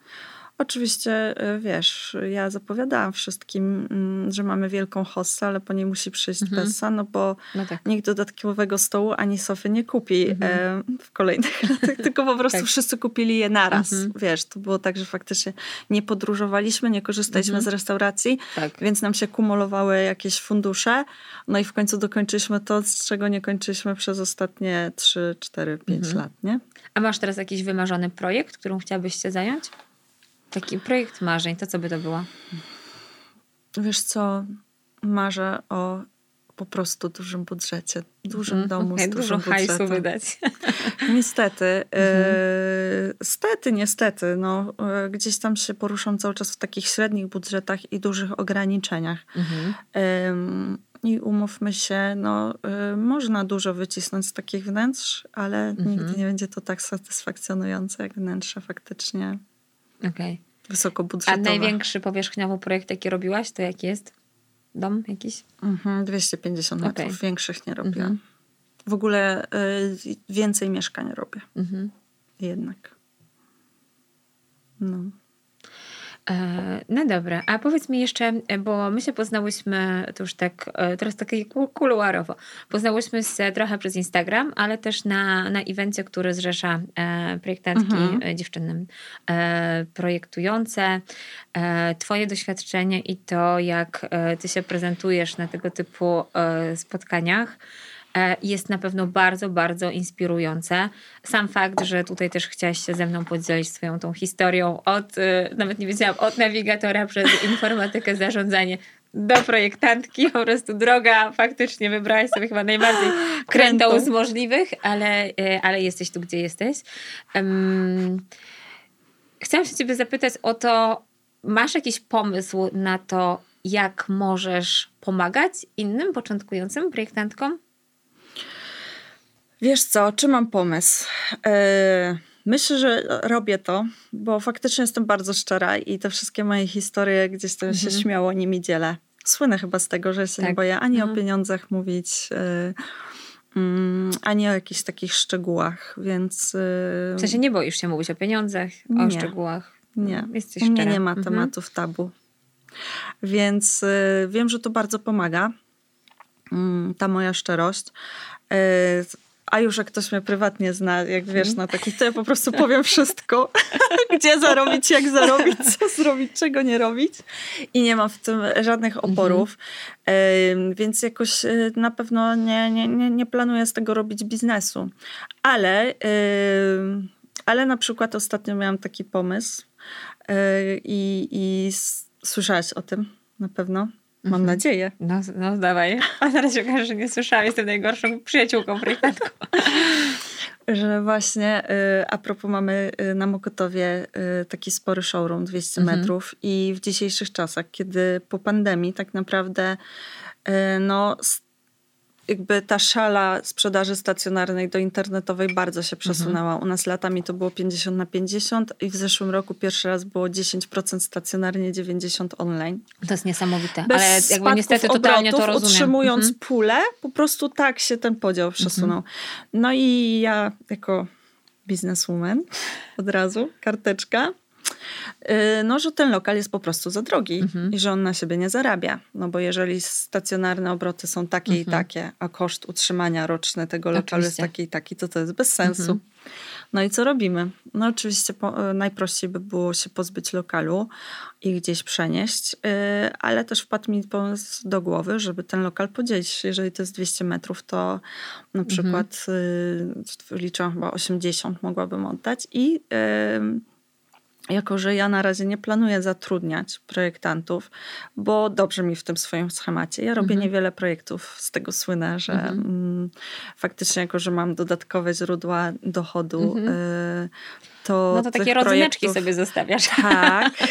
Oczywiście, y, wiesz, ja zapowiadałam wszystkim, mm, że mamy wielką hossę, ale po niej musi przyjść mhm. Bessa, no bo no tak. nikt dodatkowego stołu ani sofy nie kupi mhm. w kolejnych latach, (laughs) tylko po prostu tak. wszyscy kupili je naraz. Mhm. Wiesz, to było tak, że faktycznie nie podróżowaliśmy, nie korzystaliśmy mhm. z restauracji, tak. więc nam się kumulowały jakieś fundusze, no i w końcu dokończyliśmy to, z czego nie kończyliśmy przez ostatnie 3, 4, 5 lat, nie? A masz teraz jakiś wymarzony projekt, którym chciałabyś się zająć? Taki projekt marzeń, to co by to było? Wiesz co, marzę o po prostu dużym budżecie, dużym mm, domu okay, z dużym dużo budżetem. hajsu wydać. (laughs) Niestety, mm stety, niestety, no, e, gdzieś tam się poruszam cały czas w takich średnich budżetach i dużych ograniczeniach. Mm. I umówmy się, no, y, można dużo wycisnąć z takich wnętrz, ale mm -hmm. nigdy nie będzie to tak satysfakcjonujące jak wnętrze faktycznie Okay. Wysokobudżetowe. A największy powierzchniowy projekt, jaki robiłaś, to jaki jest? Dom jakiś? Mhm, 250 metrów. Okay. Większych nie robiłam. Mhm. W ogóle y, więcej mieszkań robię. Mhm. Jednak. No. E, no dobra, a powiedz mi jeszcze, bo my się poznałyśmy, to już tak, e, teraz takie kuluarowo, poznałyśmy się trochę przez Instagram, ale też na, na evencie, który zrzesza e, projektantki, mhm. dziewczyny projektujące. Twoje doświadczenie i to, jak ty się prezentujesz na tego typu spotkaniach, E, jest na pewno bardzo, bardzo inspirujące. Sam fakt, że tutaj też chciałaś się ze mną podzielić swoją tą historią od, e, nawet nie wiedziałam, od nawigatora przez (laughs) informatykę, zarządzanie do projektantki, po prostu droga, faktycznie wybrałaś sobie chyba najbardziej krętą z możliwych, ale, e, ale jesteś tu, gdzie jesteś. Um, chciałam się ciebie zapytać o to, masz jakiś pomysł na to, jak możesz pomagać innym początkującym projektantkom? Wiesz co, czy mam pomysł? Yy, myślę, że robię to, bo faktycznie jestem bardzo szczera i te wszystkie moje historie gdzieś tam mhm. się śmiało nimi dzielę. Słynę chyba z tego, że się tak. nie boję ani mhm. o pieniądzach mówić, yy, yy, ani o jakichś takich szczegółach, więc... W sensie nie boisz się mówić o pieniądzach, nie. o szczegółach? Nie, Jesteś u mnie nie ma mhm. tematów tabu. Więc wiem, że to bardzo pomaga, mm, ta moja szczerość. A już jak ktoś mnie prywatnie zna, jak wiesz, mhm. na taki, to ja po prostu powiem wszystko. (laughs) Gdzie zarobić, jak zarobić, (laughs) co zrobić, czego nie robić. I nie mam w tym żadnych mhm. oporów. Więc jakoś y, na pewno nie, nie, nie, nie planuję z tego robić biznesu. Ale, ale na przykład ostatnio miałam taki pomysł y, i, i słyszałaś o tym na pewno. Mam mhm. nadzieję. No, no dawaj. A zaraz się okaże, że nie słyszałam. Jestem najgorszą przyjaciółką projektantką. (laughs) że właśnie y, a propos mamy y, na Mokotowie y, taki spory showroom 200 mhm. metrów i w dzisiejszych czasach, kiedy po pandemii tak naprawdę no jakby ta szala sprzedaży stacjonarnej do internetowej bardzo się przesunęła. Mhm. U nas latami to było 50 na 50 i w zeszłym roku pierwszy raz było 10% stacjonarnie, 90 online. To jest niesamowite, Bez ale jakby niestety totalnie obrotów, to rozumiem. Utrzymując mhm. pulę, po prostu tak się ten podział przesunął. Mhm. No i ja jako bizneswoman od razu, karteczka, no, że ten lokal jest po prostu za drogi mhm. i że on na siebie nie zarabia. No bo jeżeli stacjonarne obroty są takie mhm. i takie, a koszt utrzymania roczny tego lokalu oczywiście. jest taki i taki, to to jest bez sensu. Mhm. No i co robimy? No oczywiście po, y, najprościej by było się pozbyć lokalu i gdzieś przenieść, yy, ale też wpadł mi pomysł do głowy, żeby ten lokal podzielić. Jeżeli to jest 200 metrów, to na mhm. przykład yy, liczę chyba 80 mogłabym oddać i yy, jako że ja na razie nie planuję zatrudniać projektantów, bo dobrze mi w tym swoim schemacie. Ja robię mhm. niewiele projektów, z tego słynę, że mhm. mm, faktycznie jako, że mam dodatkowe źródła dochodu, mhm. y, to No to takie rodzyneczki sobie zostawiasz. Tak. (laughs)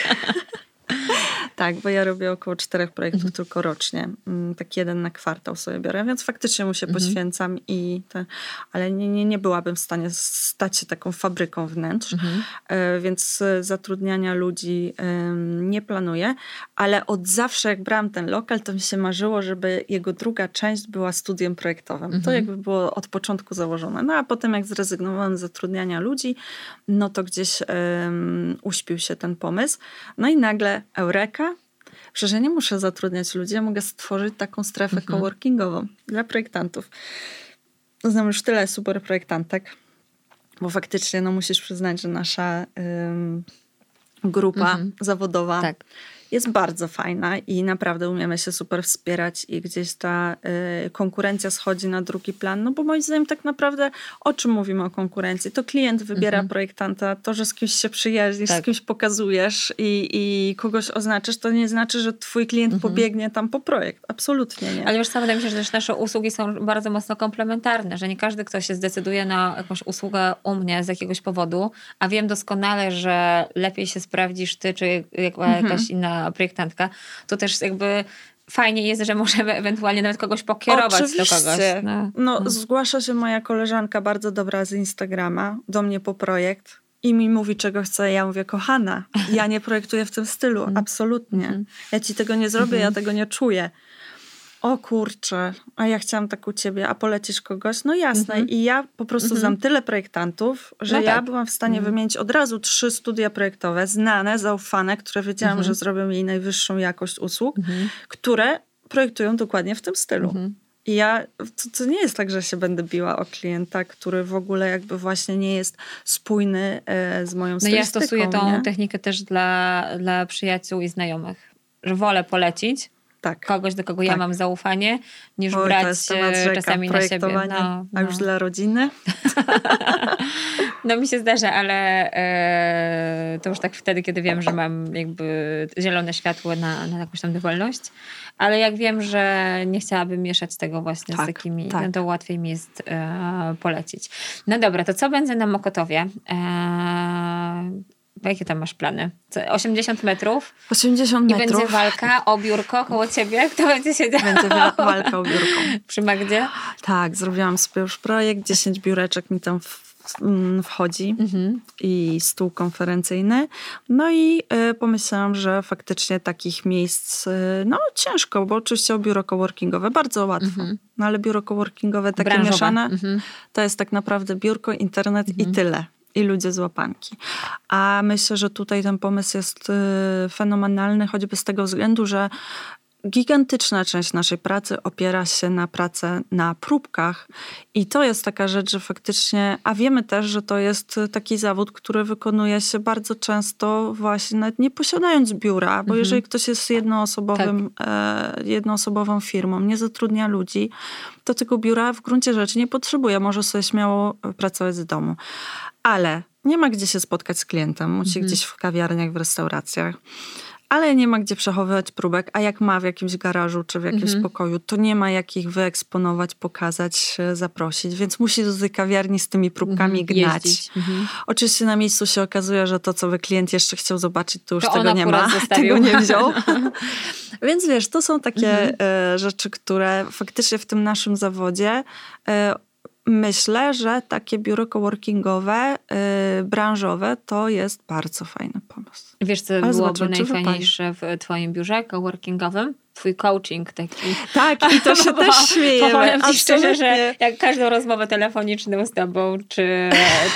Tak, bo ja robię około czterech projektów mhm. tylko rocznie. Tak jeden na kwartał sobie biorę, więc faktycznie mu się mhm. poświęcam i te, ale nie, nie, nie byłabym w stanie stać się taką fabryką wnętrz, mhm. E, więc zatrudniania ludzi nie planuję, ale od zawsze jak brałam ten lokal, to mi się marzyło, żeby jego druga część była studiem projektowym. To mhm. jakby było od początku założone. No a potem jak zrezygnowałam z zatrudniania ludzi, no to gdzieś um, uśpił się ten pomysł. No i nagle Eureka, że ja nie muszę zatrudniać ludzi, ja mogę stworzyć taką strefę mhm. coworkingową dla projektantów. Znam już tyle super projektantek, bo faktycznie no, musisz przyznać, że nasza ym, grupa mhm. zawodowa tak jest bardzo fajna i naprawdę umiemy się super wspierać i gdzieś ta y, konkurencja schodzi na drugi plan, no bo moim zdaniem tak naprawdę o czym mówimy o konkurencji? To klient wybiera mhm. projektanta, to, że z kimś się przyjaźnisz, tak. z kimś pokazujesz i, i kogoś oznaczysz, to nie znaczy, że twój klient mhm. pobiegnie tam po projekt. Absolutnie nie. Ale już sam wydaje mi się, że też nasze usługi są bardzo mocno komplementarne, że nie każdy, kto się zdecyduje na jakąś usługę u mnie z jakiegoś powodu, a wiem doskonale, że lepiej się sprawdzisz ty, czy jakaś mhm. inna projektantka, to też jakby fajnie jest, że możemy ewentualnie nawet kogoś pokierować Oczywiście. do kogoś. No. no, no, zgłasza się moja koleżanka bardzo dobra z Instagrama do mnie po projekt i mi mówi, czego chce. Ja mówię, kochana, ja nie projektuję w tym stylu, mhm. absolutnie. Mhm. Ja ci tego nie zrobię, ja mhm. tego nie czuję o kurczę, a ja chciałam tak u ciebie, a polecisz kogoś? No jasne. Mm -hmm. I ja po prostu mm -hmm. znam tyle projektantów, że no ja tak. byłam w stanie mm -hmm. wymienić od razu trzy studia projektowe, znane, zaufane, które wiedziałam, mhm. że zrobią jej najwyższą jakość usług, mhm. które projektują dokładnie w tym stylu. Mhm. I ja, to, to, nie jest tak, że się będę biła o klienta, który w ogóle jakby właśnie nie jest spójny e, z moją stylistyką. No ja stosuję tą nie? technikę też dla, dla przyjaciół i znajomych, że wolę polecić, tak. kogoś, do kogo tak. ja mam zaufanie, niż Oj, brać e, czasami na siebie. No, no. A już no. dla rodziny? (laughs) no mi się zdarza, ale e, to już tak wtedy, kiedy wiem, że mam jakby zielone światło na, na jakąś tam dowolność. Ale jak wiem, że nie chciałabym mieszać tego właśnie tak, z takimi, tak. no to łatwiej mi jest e, polecić. No dobra, to co będzie na Mokotowie? E, Jakie tam masz plany? 80 metrów? 80 metrów. I będzie walka o biurko koło ciebie? Kto będzie siedział? Będzie walka o biurko. Przy Magdzie? Tak, zrobiłam sobie już projekt. 10 biureczek mi tam mm, wchodzi mhm. i stół konferencyjny. No i y, pomyślałam, że faktycznie takich miejsc, y, no ciężko, bo oczywiście o biuro coworkingowe bardzo łatwo. Mhm. No ale biuro coworkingowe takie Branżowe. mieszane, mhm. to jest tak naprawdę biurko, internet i mhm. tyle i ludzie z łapanki. A myślę, że tutaj ten pomysł jest y, fenomenalny, choćby z tego względu, że gigantyczna część naszej pracy opiera się na pracę na próbkach i to jest taka rzecz, że faktycznie, a wiemy też, że to jest taki zawód, który wykonuje się bardzo często właśnie nie posiadając biura, bo mhm. jeżeli ktoś jest jednoosobowym, tak. e, jednoosobową firmą, nie zatrudnia ludzi, to tego biura w gruncie rzeczy nie potrzebuje, może sobie śmiało pracować z domu ale nie ma gdzie się spotkać z klientem, musi mhm. gdzieś w kawiarniach, w restauracjach ale nie ma gdzie przechowywać próbek, a jak ma w jakimś garażu czy w jakimś mhm. pokoju, to nie ma jak ich wyeksponować, pokazać, zaprosić, więc musi do tej kawiarni z tymi próbkami mhm. gnać. Mhm. Oczywiście na miejscu się okazuje, że to, co by klient jeszcze chciał zobaczyć, to już to tego nie ma, (laughs) zostawił. tego nie wziął. (laughs) (laughs) więc wiesz, to są takie mhm. e, rzeczy, które faktycznie w tym naszym zawodzie e, myślę, że takie biuro coworkingowe, yy, branżowe to jest bardzo fajny pomysł. Wiesz, co Ale byłoby najfajniejsze w twoim biurze coworkingowym? Twój coaching taki. Tak, i to się no, (laughs) też śmieje. Powiem ci szczerze, że jak każdą rozmowę telefoniczną z tobą, czy,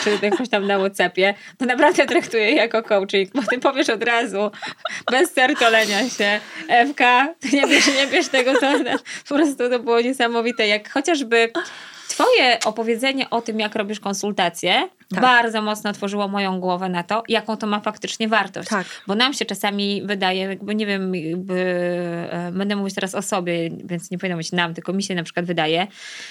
czy jakąś tam na Whatsappie, to naprawdę traktuję jako coaching, bo ty powiesz od razu, bez sertolenia się, Ewka, nie bierz, nie bierz tego, to po prostu to było niesamowite, jak chociażby Twoje opowiedzenie o tym, jak robisz konsultacje, tak. bardzo mocno otworzyło moją głowę na to, jaką to ma faktycznie wartość. Tak. Bo nam się czasami wydaje, jakby nie wiem, jakby, e, będę mówić teraz o sobie, więc nie powinno być nam, tylko mi się na przykład wydaje,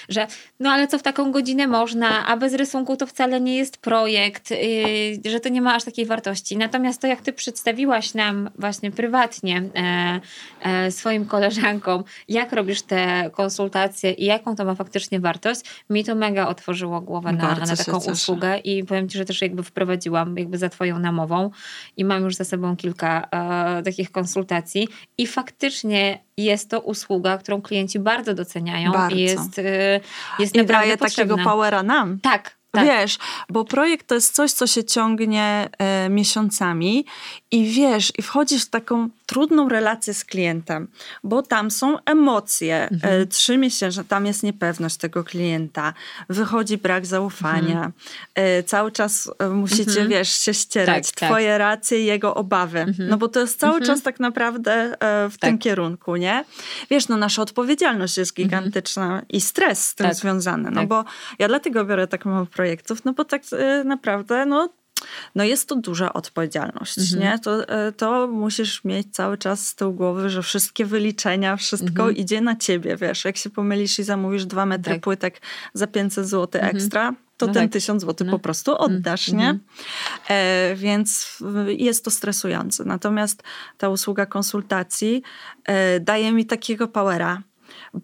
że no ale co w taką godzinę można, a bez rysunku to wcale nie jest projekt, yy, że to nie ma aż takiej wartości. Natomiast to, jak ty przedstawiłaś nam właśnie prywatnie e, e, swoim koleżankom, jak robisz te konsultacje i jaką to ma faktycznie wartość, mi to mega otworzyło głowę na, na taką usługę i powiem Ci, że też jakby wprowadziłam jakby za Twoją namową i mam już za sobą kilka e, takich konsultacji i faktycznie jest to usługa, którą klienci bardzo doceniają bardzo. i jest, e, jest I naprawdę daje potrzebna. takiego powera nam. Tak, tak. Wiesz, bo projekt to jest coś, co się ciągnie e, miesiącami i wiesz, i wchodzisz w taką trudną relację z klientem, bo tam są emocje, Mhm. e, trzy miesiące, tam jest niepewność tego klienta, wychodzi brak zaufania, Mhm. e, cały czas e, musicie, Mhm. wiesz, się ścierać, Tak, tak. twoje racje i jego obawy, Mhm. no bo to jest cały Mhm. czas tak naprawdę w Tak. tym kierunku, nie? Wiesz, no nasza odpowiedzialność jest gigantyczna i stres z tym Mhm. Tak. związany, no Tak. bo ja dlatego biorę tak mało projektów, no bo tak naprawdę, no, no jest to duża odpowiedzialność, Mhm. nie? To, e, to musisz mieć cały czas z tyłu głowy, że wszystkie wyliczenia, wszystko Mhm. idzie na ciebie, wiesz, jak się pomylisz i zamówisz dwa metry Tak. płytek za 500 zł Mhm. ekstra, to No ten tak. 1000 zł No. po prostu oddasz, nie? Mhm. E, więc jest to stresujące. Natomiast ta usługa konsultacji e, daje mi takiego powera,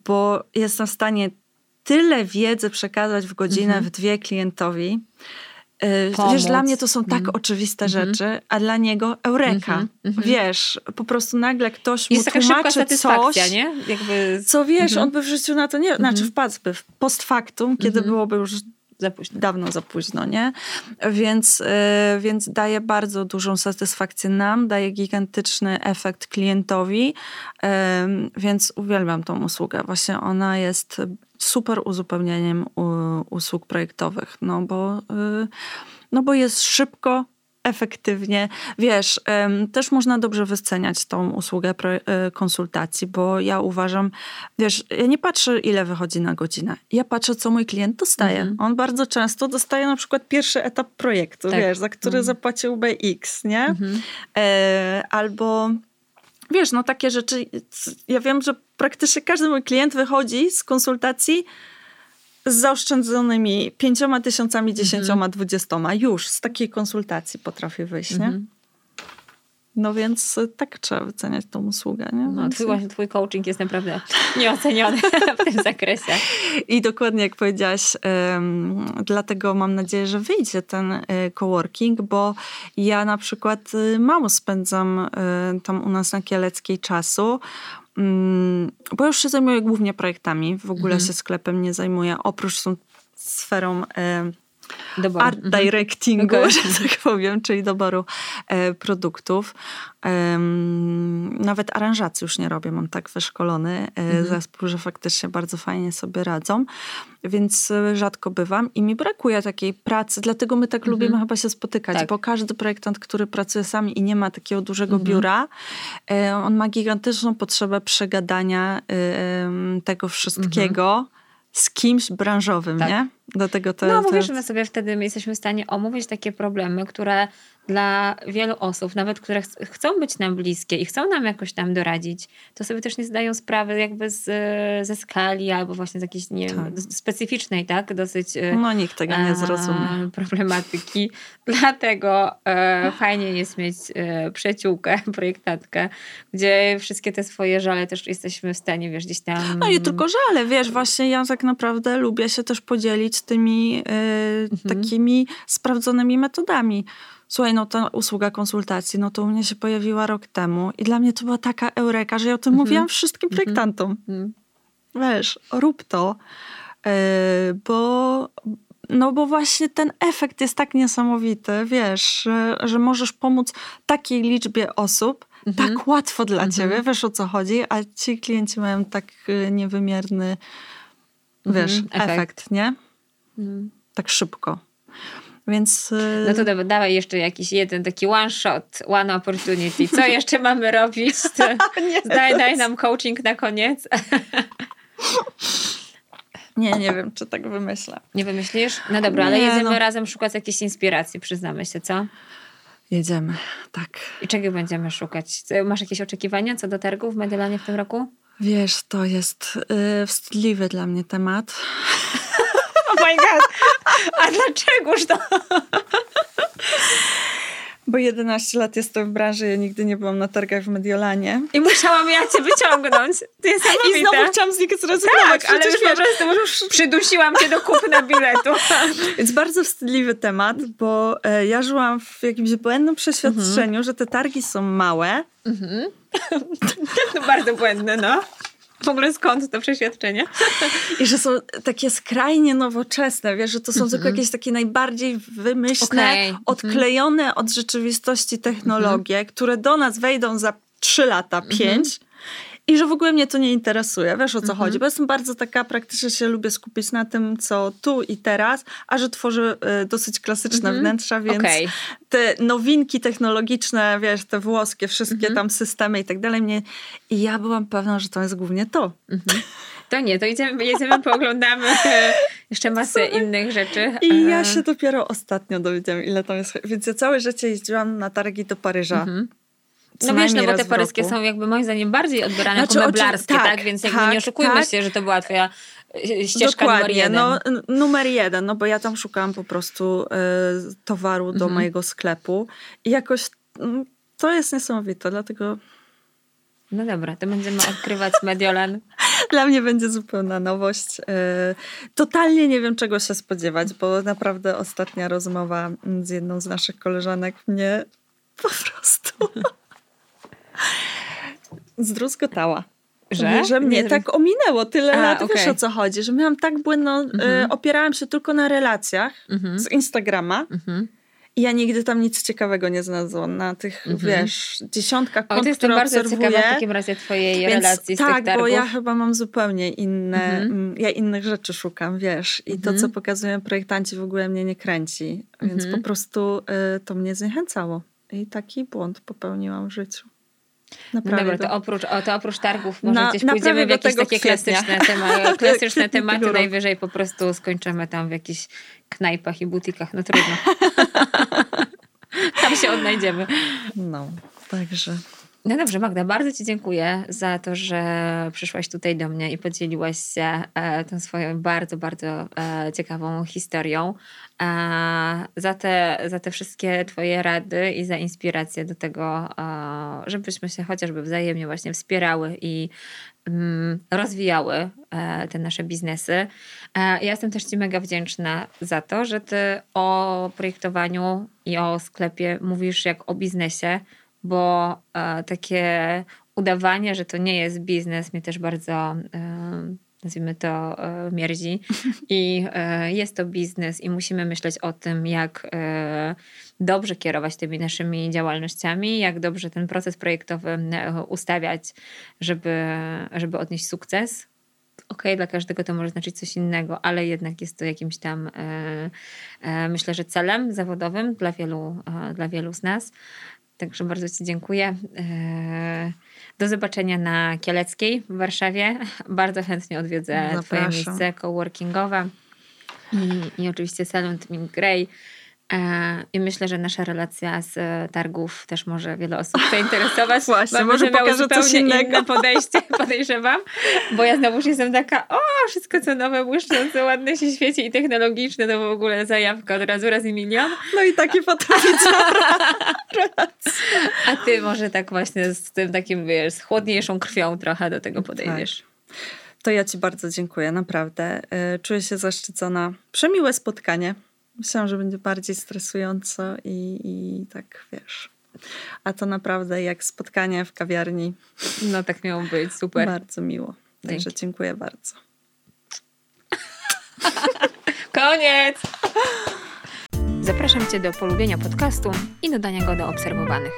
bo jestem w stanie tyle wiedzy przekazać w godzinę, Mhm. w dwie klientowi. Pomóc. Wiesz, dla mnie to są tak Mhm. oczywiste Mhm. rzeczy, a dla niego eureka. Mhm. Mhm. Wiesz, po prostu nagle ktoś mu Jest taka szybka tłumaczy coś, nie? Jakby co wiesz, Mhm. on by w życiu na to nie... Znaczy Mhm. wpadłby w post factum, kiedy Mhm. byłoby już za późno. dawno za późno, nie? Więc, y, więc daje bardzo dużą satysfakcję nam, daje gigantyczny efekt klientowi, więc uwielbiam tą usługę. Właśnie ona jest super uzupełnieniem usług projektowych, no bo, y, no bo jest szybko, efektywnie. Wiesz, też można dobrze wyceniać tą usługę e, konsultacji, bo ja uważam, wiesz, ja nie patrzę ile wychodzi na godzinę. Ja patrzę, co mój klient dostaje. Mhm. On bardzo często dostaje na przykład pierwszy etap projektu, Tak. wiesz, za który Mhm. zapłaciłby X, nie? Mhm. E, albo wiesz, no takie rzeczy. Ja wiem, że praktycznie każdy mój klient wychodzi z konsultacji z zaoszczędzonymi pięcioma tysiącami, dziesięcioma, dwudziestoma. Już z takiej konsultacji potrafię wyjść, nie? Mhm. No więc y, tak trzeba wyceniać tą usługę, nie? No, Więc- twój, właśnie twój coaching jest naprawdę (laughs) nieoceniony w tym zakresie. I dokładnie jak powiedziałaś, em, dlatego mam nadzieję, że wyjdzie ten y, coworking, bo ja na przykład y, mało spędzam y, tam u nas na Kieleckiej czasu, bo już się zajmuję głównie projektami, w ogóle Mhm. się sklepem nie zajmuję, oprócz tą sferą Doboru. art Mhm. directingu, Okej. że tak powiem, czyli doboru e, produktów. Em, nawet aranżacji już nie robię, mam tak wyszkolony e, Mhm. zespół, że faktycznie bardzo fajnie sobie radzą, więc e, rzadko bywam i mi brakuje takiej pracy, dlatego my tak Mhm. lubimy chyba się spotykać, Tak. bo każdy projektant, który pracuje sam i nie ma takiego dużego biura, e, on ma gigantyczną potrzebę przegadania e, tego wszystkiego z kimś branżowym, Tak. nie? Dlatego to No, to mówisz, że my sobie wtedy my jesteśmy w stanie omówić takie problemy, które dla wielu osób, nawet które ch- chcą być nam bliskie i chcą nam jakoś tam doradzić, to sobie też nie zdają sprawy jakby z, ze skali albo właśnie z jakiejś, nie wiem, Tak. specyficznej, tak, dosyć e, No nikt tego nie e, zrozumie. problematyki. (laughs) Dlatego e, fajnie jest mieć e, przyjaciółkę, (laughs) projektantkę, gdzie wszystkie te swoje żale też jesteśmy w stanie, wiesz, gdzieś tam... No i tylko żale, wiesz, właśnie ja tak naprawdę lubię się też podzielić tymi e, takimi sprawdzonymi metodami. Słuchaj, no ta usługa konsultacji, no to u mnie się pojawiła rok temu i dla mnie to była taka eureka, że ja o tym mówiłam wszystkim projektantom. Mm. Wiesz, rób to, e, bo, no bo właśnie ten efekt jest tak niesamowity, wiesz, że, że możesz pomóc takiej liczbie osób Mhm. tak łatwo dla Mhm. ciebie, wiesz o co chodzi, a ci klienci mają tak e, niewymierny, wiesz, Mhm, efekt. efekt. nie? Tak szybko. Więc... No to da- dawaj jeszcze jakiś jeden taki one shot, one opportunity. Co (laughs) jeszcze mamy robić? (laughs) To daj, daj nam coaching na koniec. (laughs) Nie, nie wiem, czy tak wymyślę. Nie wymyślisz? No dobra, ale Nie, jedziemy no. razem szukać jakiejś inspiracji, przyznamy się, co? Jedziemy, tak. I czego będziemy szukać? Masz jakieś oczekiwania co do targów w Mediolanie w tym roku? Wiesz, to jest y, wstydliwy dla mnie temat. Oh my god! A dlaczegoż to? Bo 11 lat jestem w branży, ja nigdy nie byłam na targach w Mediolanie. I musiałam ja cię wyciągnąć. To jest I znowu chciałam z nich zrezygnować. Tak, ale już po prostu już przydusiłam cię do kupna biletu. Jest bardzo wstydliwy temat, bo e, ja żyłam w jakimś błędnym przeświadczeniu, mhm. że te targi są małe. Mhm. (laughs) no bardzo błędne, no w ogóle skąd to przeświadczenie. (laughs) I że są takie skrajnie nowoczesne, wiesz, że to są mm -hmm. tylko mhm. jakieś takie najbardziej wymyślne, okay. Mhm. odklejone mm -hmm. od rzeczywistości technologie, mm -hmm. które do nas wejdą za trzy lata, 5, i że w ogóle mnie to nie interesuje, wiesz o co mhm. chodzi, bo jestem bardzo taka, praktycznie się lubię skupić na tym, co tu i teraz, a że tworzę y, dosyć klasyczne mhm. wnętrza, więc okay. te nowinki technologiczne, wiesz, te włoskie, wszystkie mhm. tam systemy i tak dalej mnie... I ja byłam pewna, że to jest głównie to. To nie, to idziemy, jedziemy, pooglądamy jeszcze masę innych rzeczy. I ja się dopiero ostatnio dowiedziałam, ile tam jest. Więc ja całe życie jeździłam na targi do Paryża. Mhm. No wiesz, no bo te paryskie są jakby moim zdaniem bardziej odbierane znaczy, jako meblarskie, tak, tak? Więc tak, jakby nie oszukujmy tak. się, że to była twoja e, ścieżka Dokładnie, numer jeden. No, numer jeden, no bo ja tam szukałam po prostu y, towaru do mhm. mojego sklepu i jakoś y, to jest niesamowite, dlatego... No dobra, to będziemy odkrywać Mediolan. (laughs) Dla mnie będzie zupełna nowość. Y, totalnie nie wiem, czego się spodziewać, bo naprawdę ostatnia rozmowa z jedną z naszych koleżanek mnie po prostu (laughs) zdruzgotała. Że? że mnie nie tak ominęło tyle A, lat, okay. wiesz o co chodzi, że miałam tak błędno, y, mhm. opierałam się tylko na relacjach mhm. z Instagrama mhm. i ja nigdy tam nic ciekawego nie znalazłam na tych, mhm. wiesz, dziesiątkach kont, o, to jestem bardzo obserwuję. ciekawa w takim razie twojej Więc relacji z tak, tych bo ja chyba mam zupełnie inne, mhm. mm, ja innych rzeczy szukam, wiesz, i to, co pokazują projektanci w ogóle mnie nie kręci, więc po prostu y, to mnie zniechęcało i taki błąd popełniłam w życiu. Naprawdę. Dobra, to oprócz, o, to oprócz targów może Na, gdzieś pójdziemy w jakieś takie klasyczne, (laughs) tematy, klasyczne tematy, najwyżej po prostu skończymy tam w jakichś knajpach i butikach, no trudno. (laughs) tam się odnajdziemy. No, także... No dobrze, Magda, bardzo Ci dziękuję za to, że przyszłaś tutaj do mnie i podzieliłaś się e, tą swoją bardzo, bardzo e, ciekawą historią. E, za, te, za te wszystkie Twoje rady i za inspirację do tego, żebyśmy się chociażby wzajemnie właśnie wspierały i mm, rozwijały te nasze biznesy. Ja jestem też Ci mega wdzięczna za to, że Ty o projektowaniu i o sklepie mówisz jak o biznesie, bo e, takie udawanie, że to nie jest biznes, mnie też bardzo, e, nazwijmy to, e, mierzi. (laughs) I jest to biznes i musimy myśleć o tym, jak dobrze kierować tymi naszymi działalnościami, jak dobrze ten proces projektowy ustawiać, żeby, żeby odnieść sukces. OK, dla każdego to może znaczyć coś innego, ale jednak jest to jakimś tam, myślę, że celem zawodowym dla wielu, dla wielu z nas. Także bardzo Ci dziękuję. E, do zobaczenia na Kieleckiej w Warszawie. (laughs) Bardzo chętnie odwiedzę Zapraszam. Twoje miejsce coworkingowe i, i oczywiście salon Tmin Grey. E, I myślę, że nasza relacja z e, targów też może wiele osób zainteresować. (laughs) Właśnie, może pokażę coś innego. inne (laughs) podejście, podejrzewam. Bo ja znowu już jestem taka, o, wszystko co nowe, błyszczące, ładne się świeci i technologiczne, to w ogóle zajawka od razu raz i milion. No i takie potem (laughs) A ty może tak właśnie z tym takim, wiesz, z chłodniejszą krwią trochę do tego podejdziesz. Tak. To ja ci bardzo dziękuję, naprawdę. E, czuję się zaszczycona. Przemiłe spotkanie. Myślałam, że będzie bardziej stresująco i, i tak wiesz. A to naprawdę jak spotkanie w kawiarni. No tak miało być, super. Bardzo miło. Także Dzięki. dziękuję bardzo. (laughs) Koniec! Zapraszam Cię do polubienia podcastu i dodania go do obserwowanych.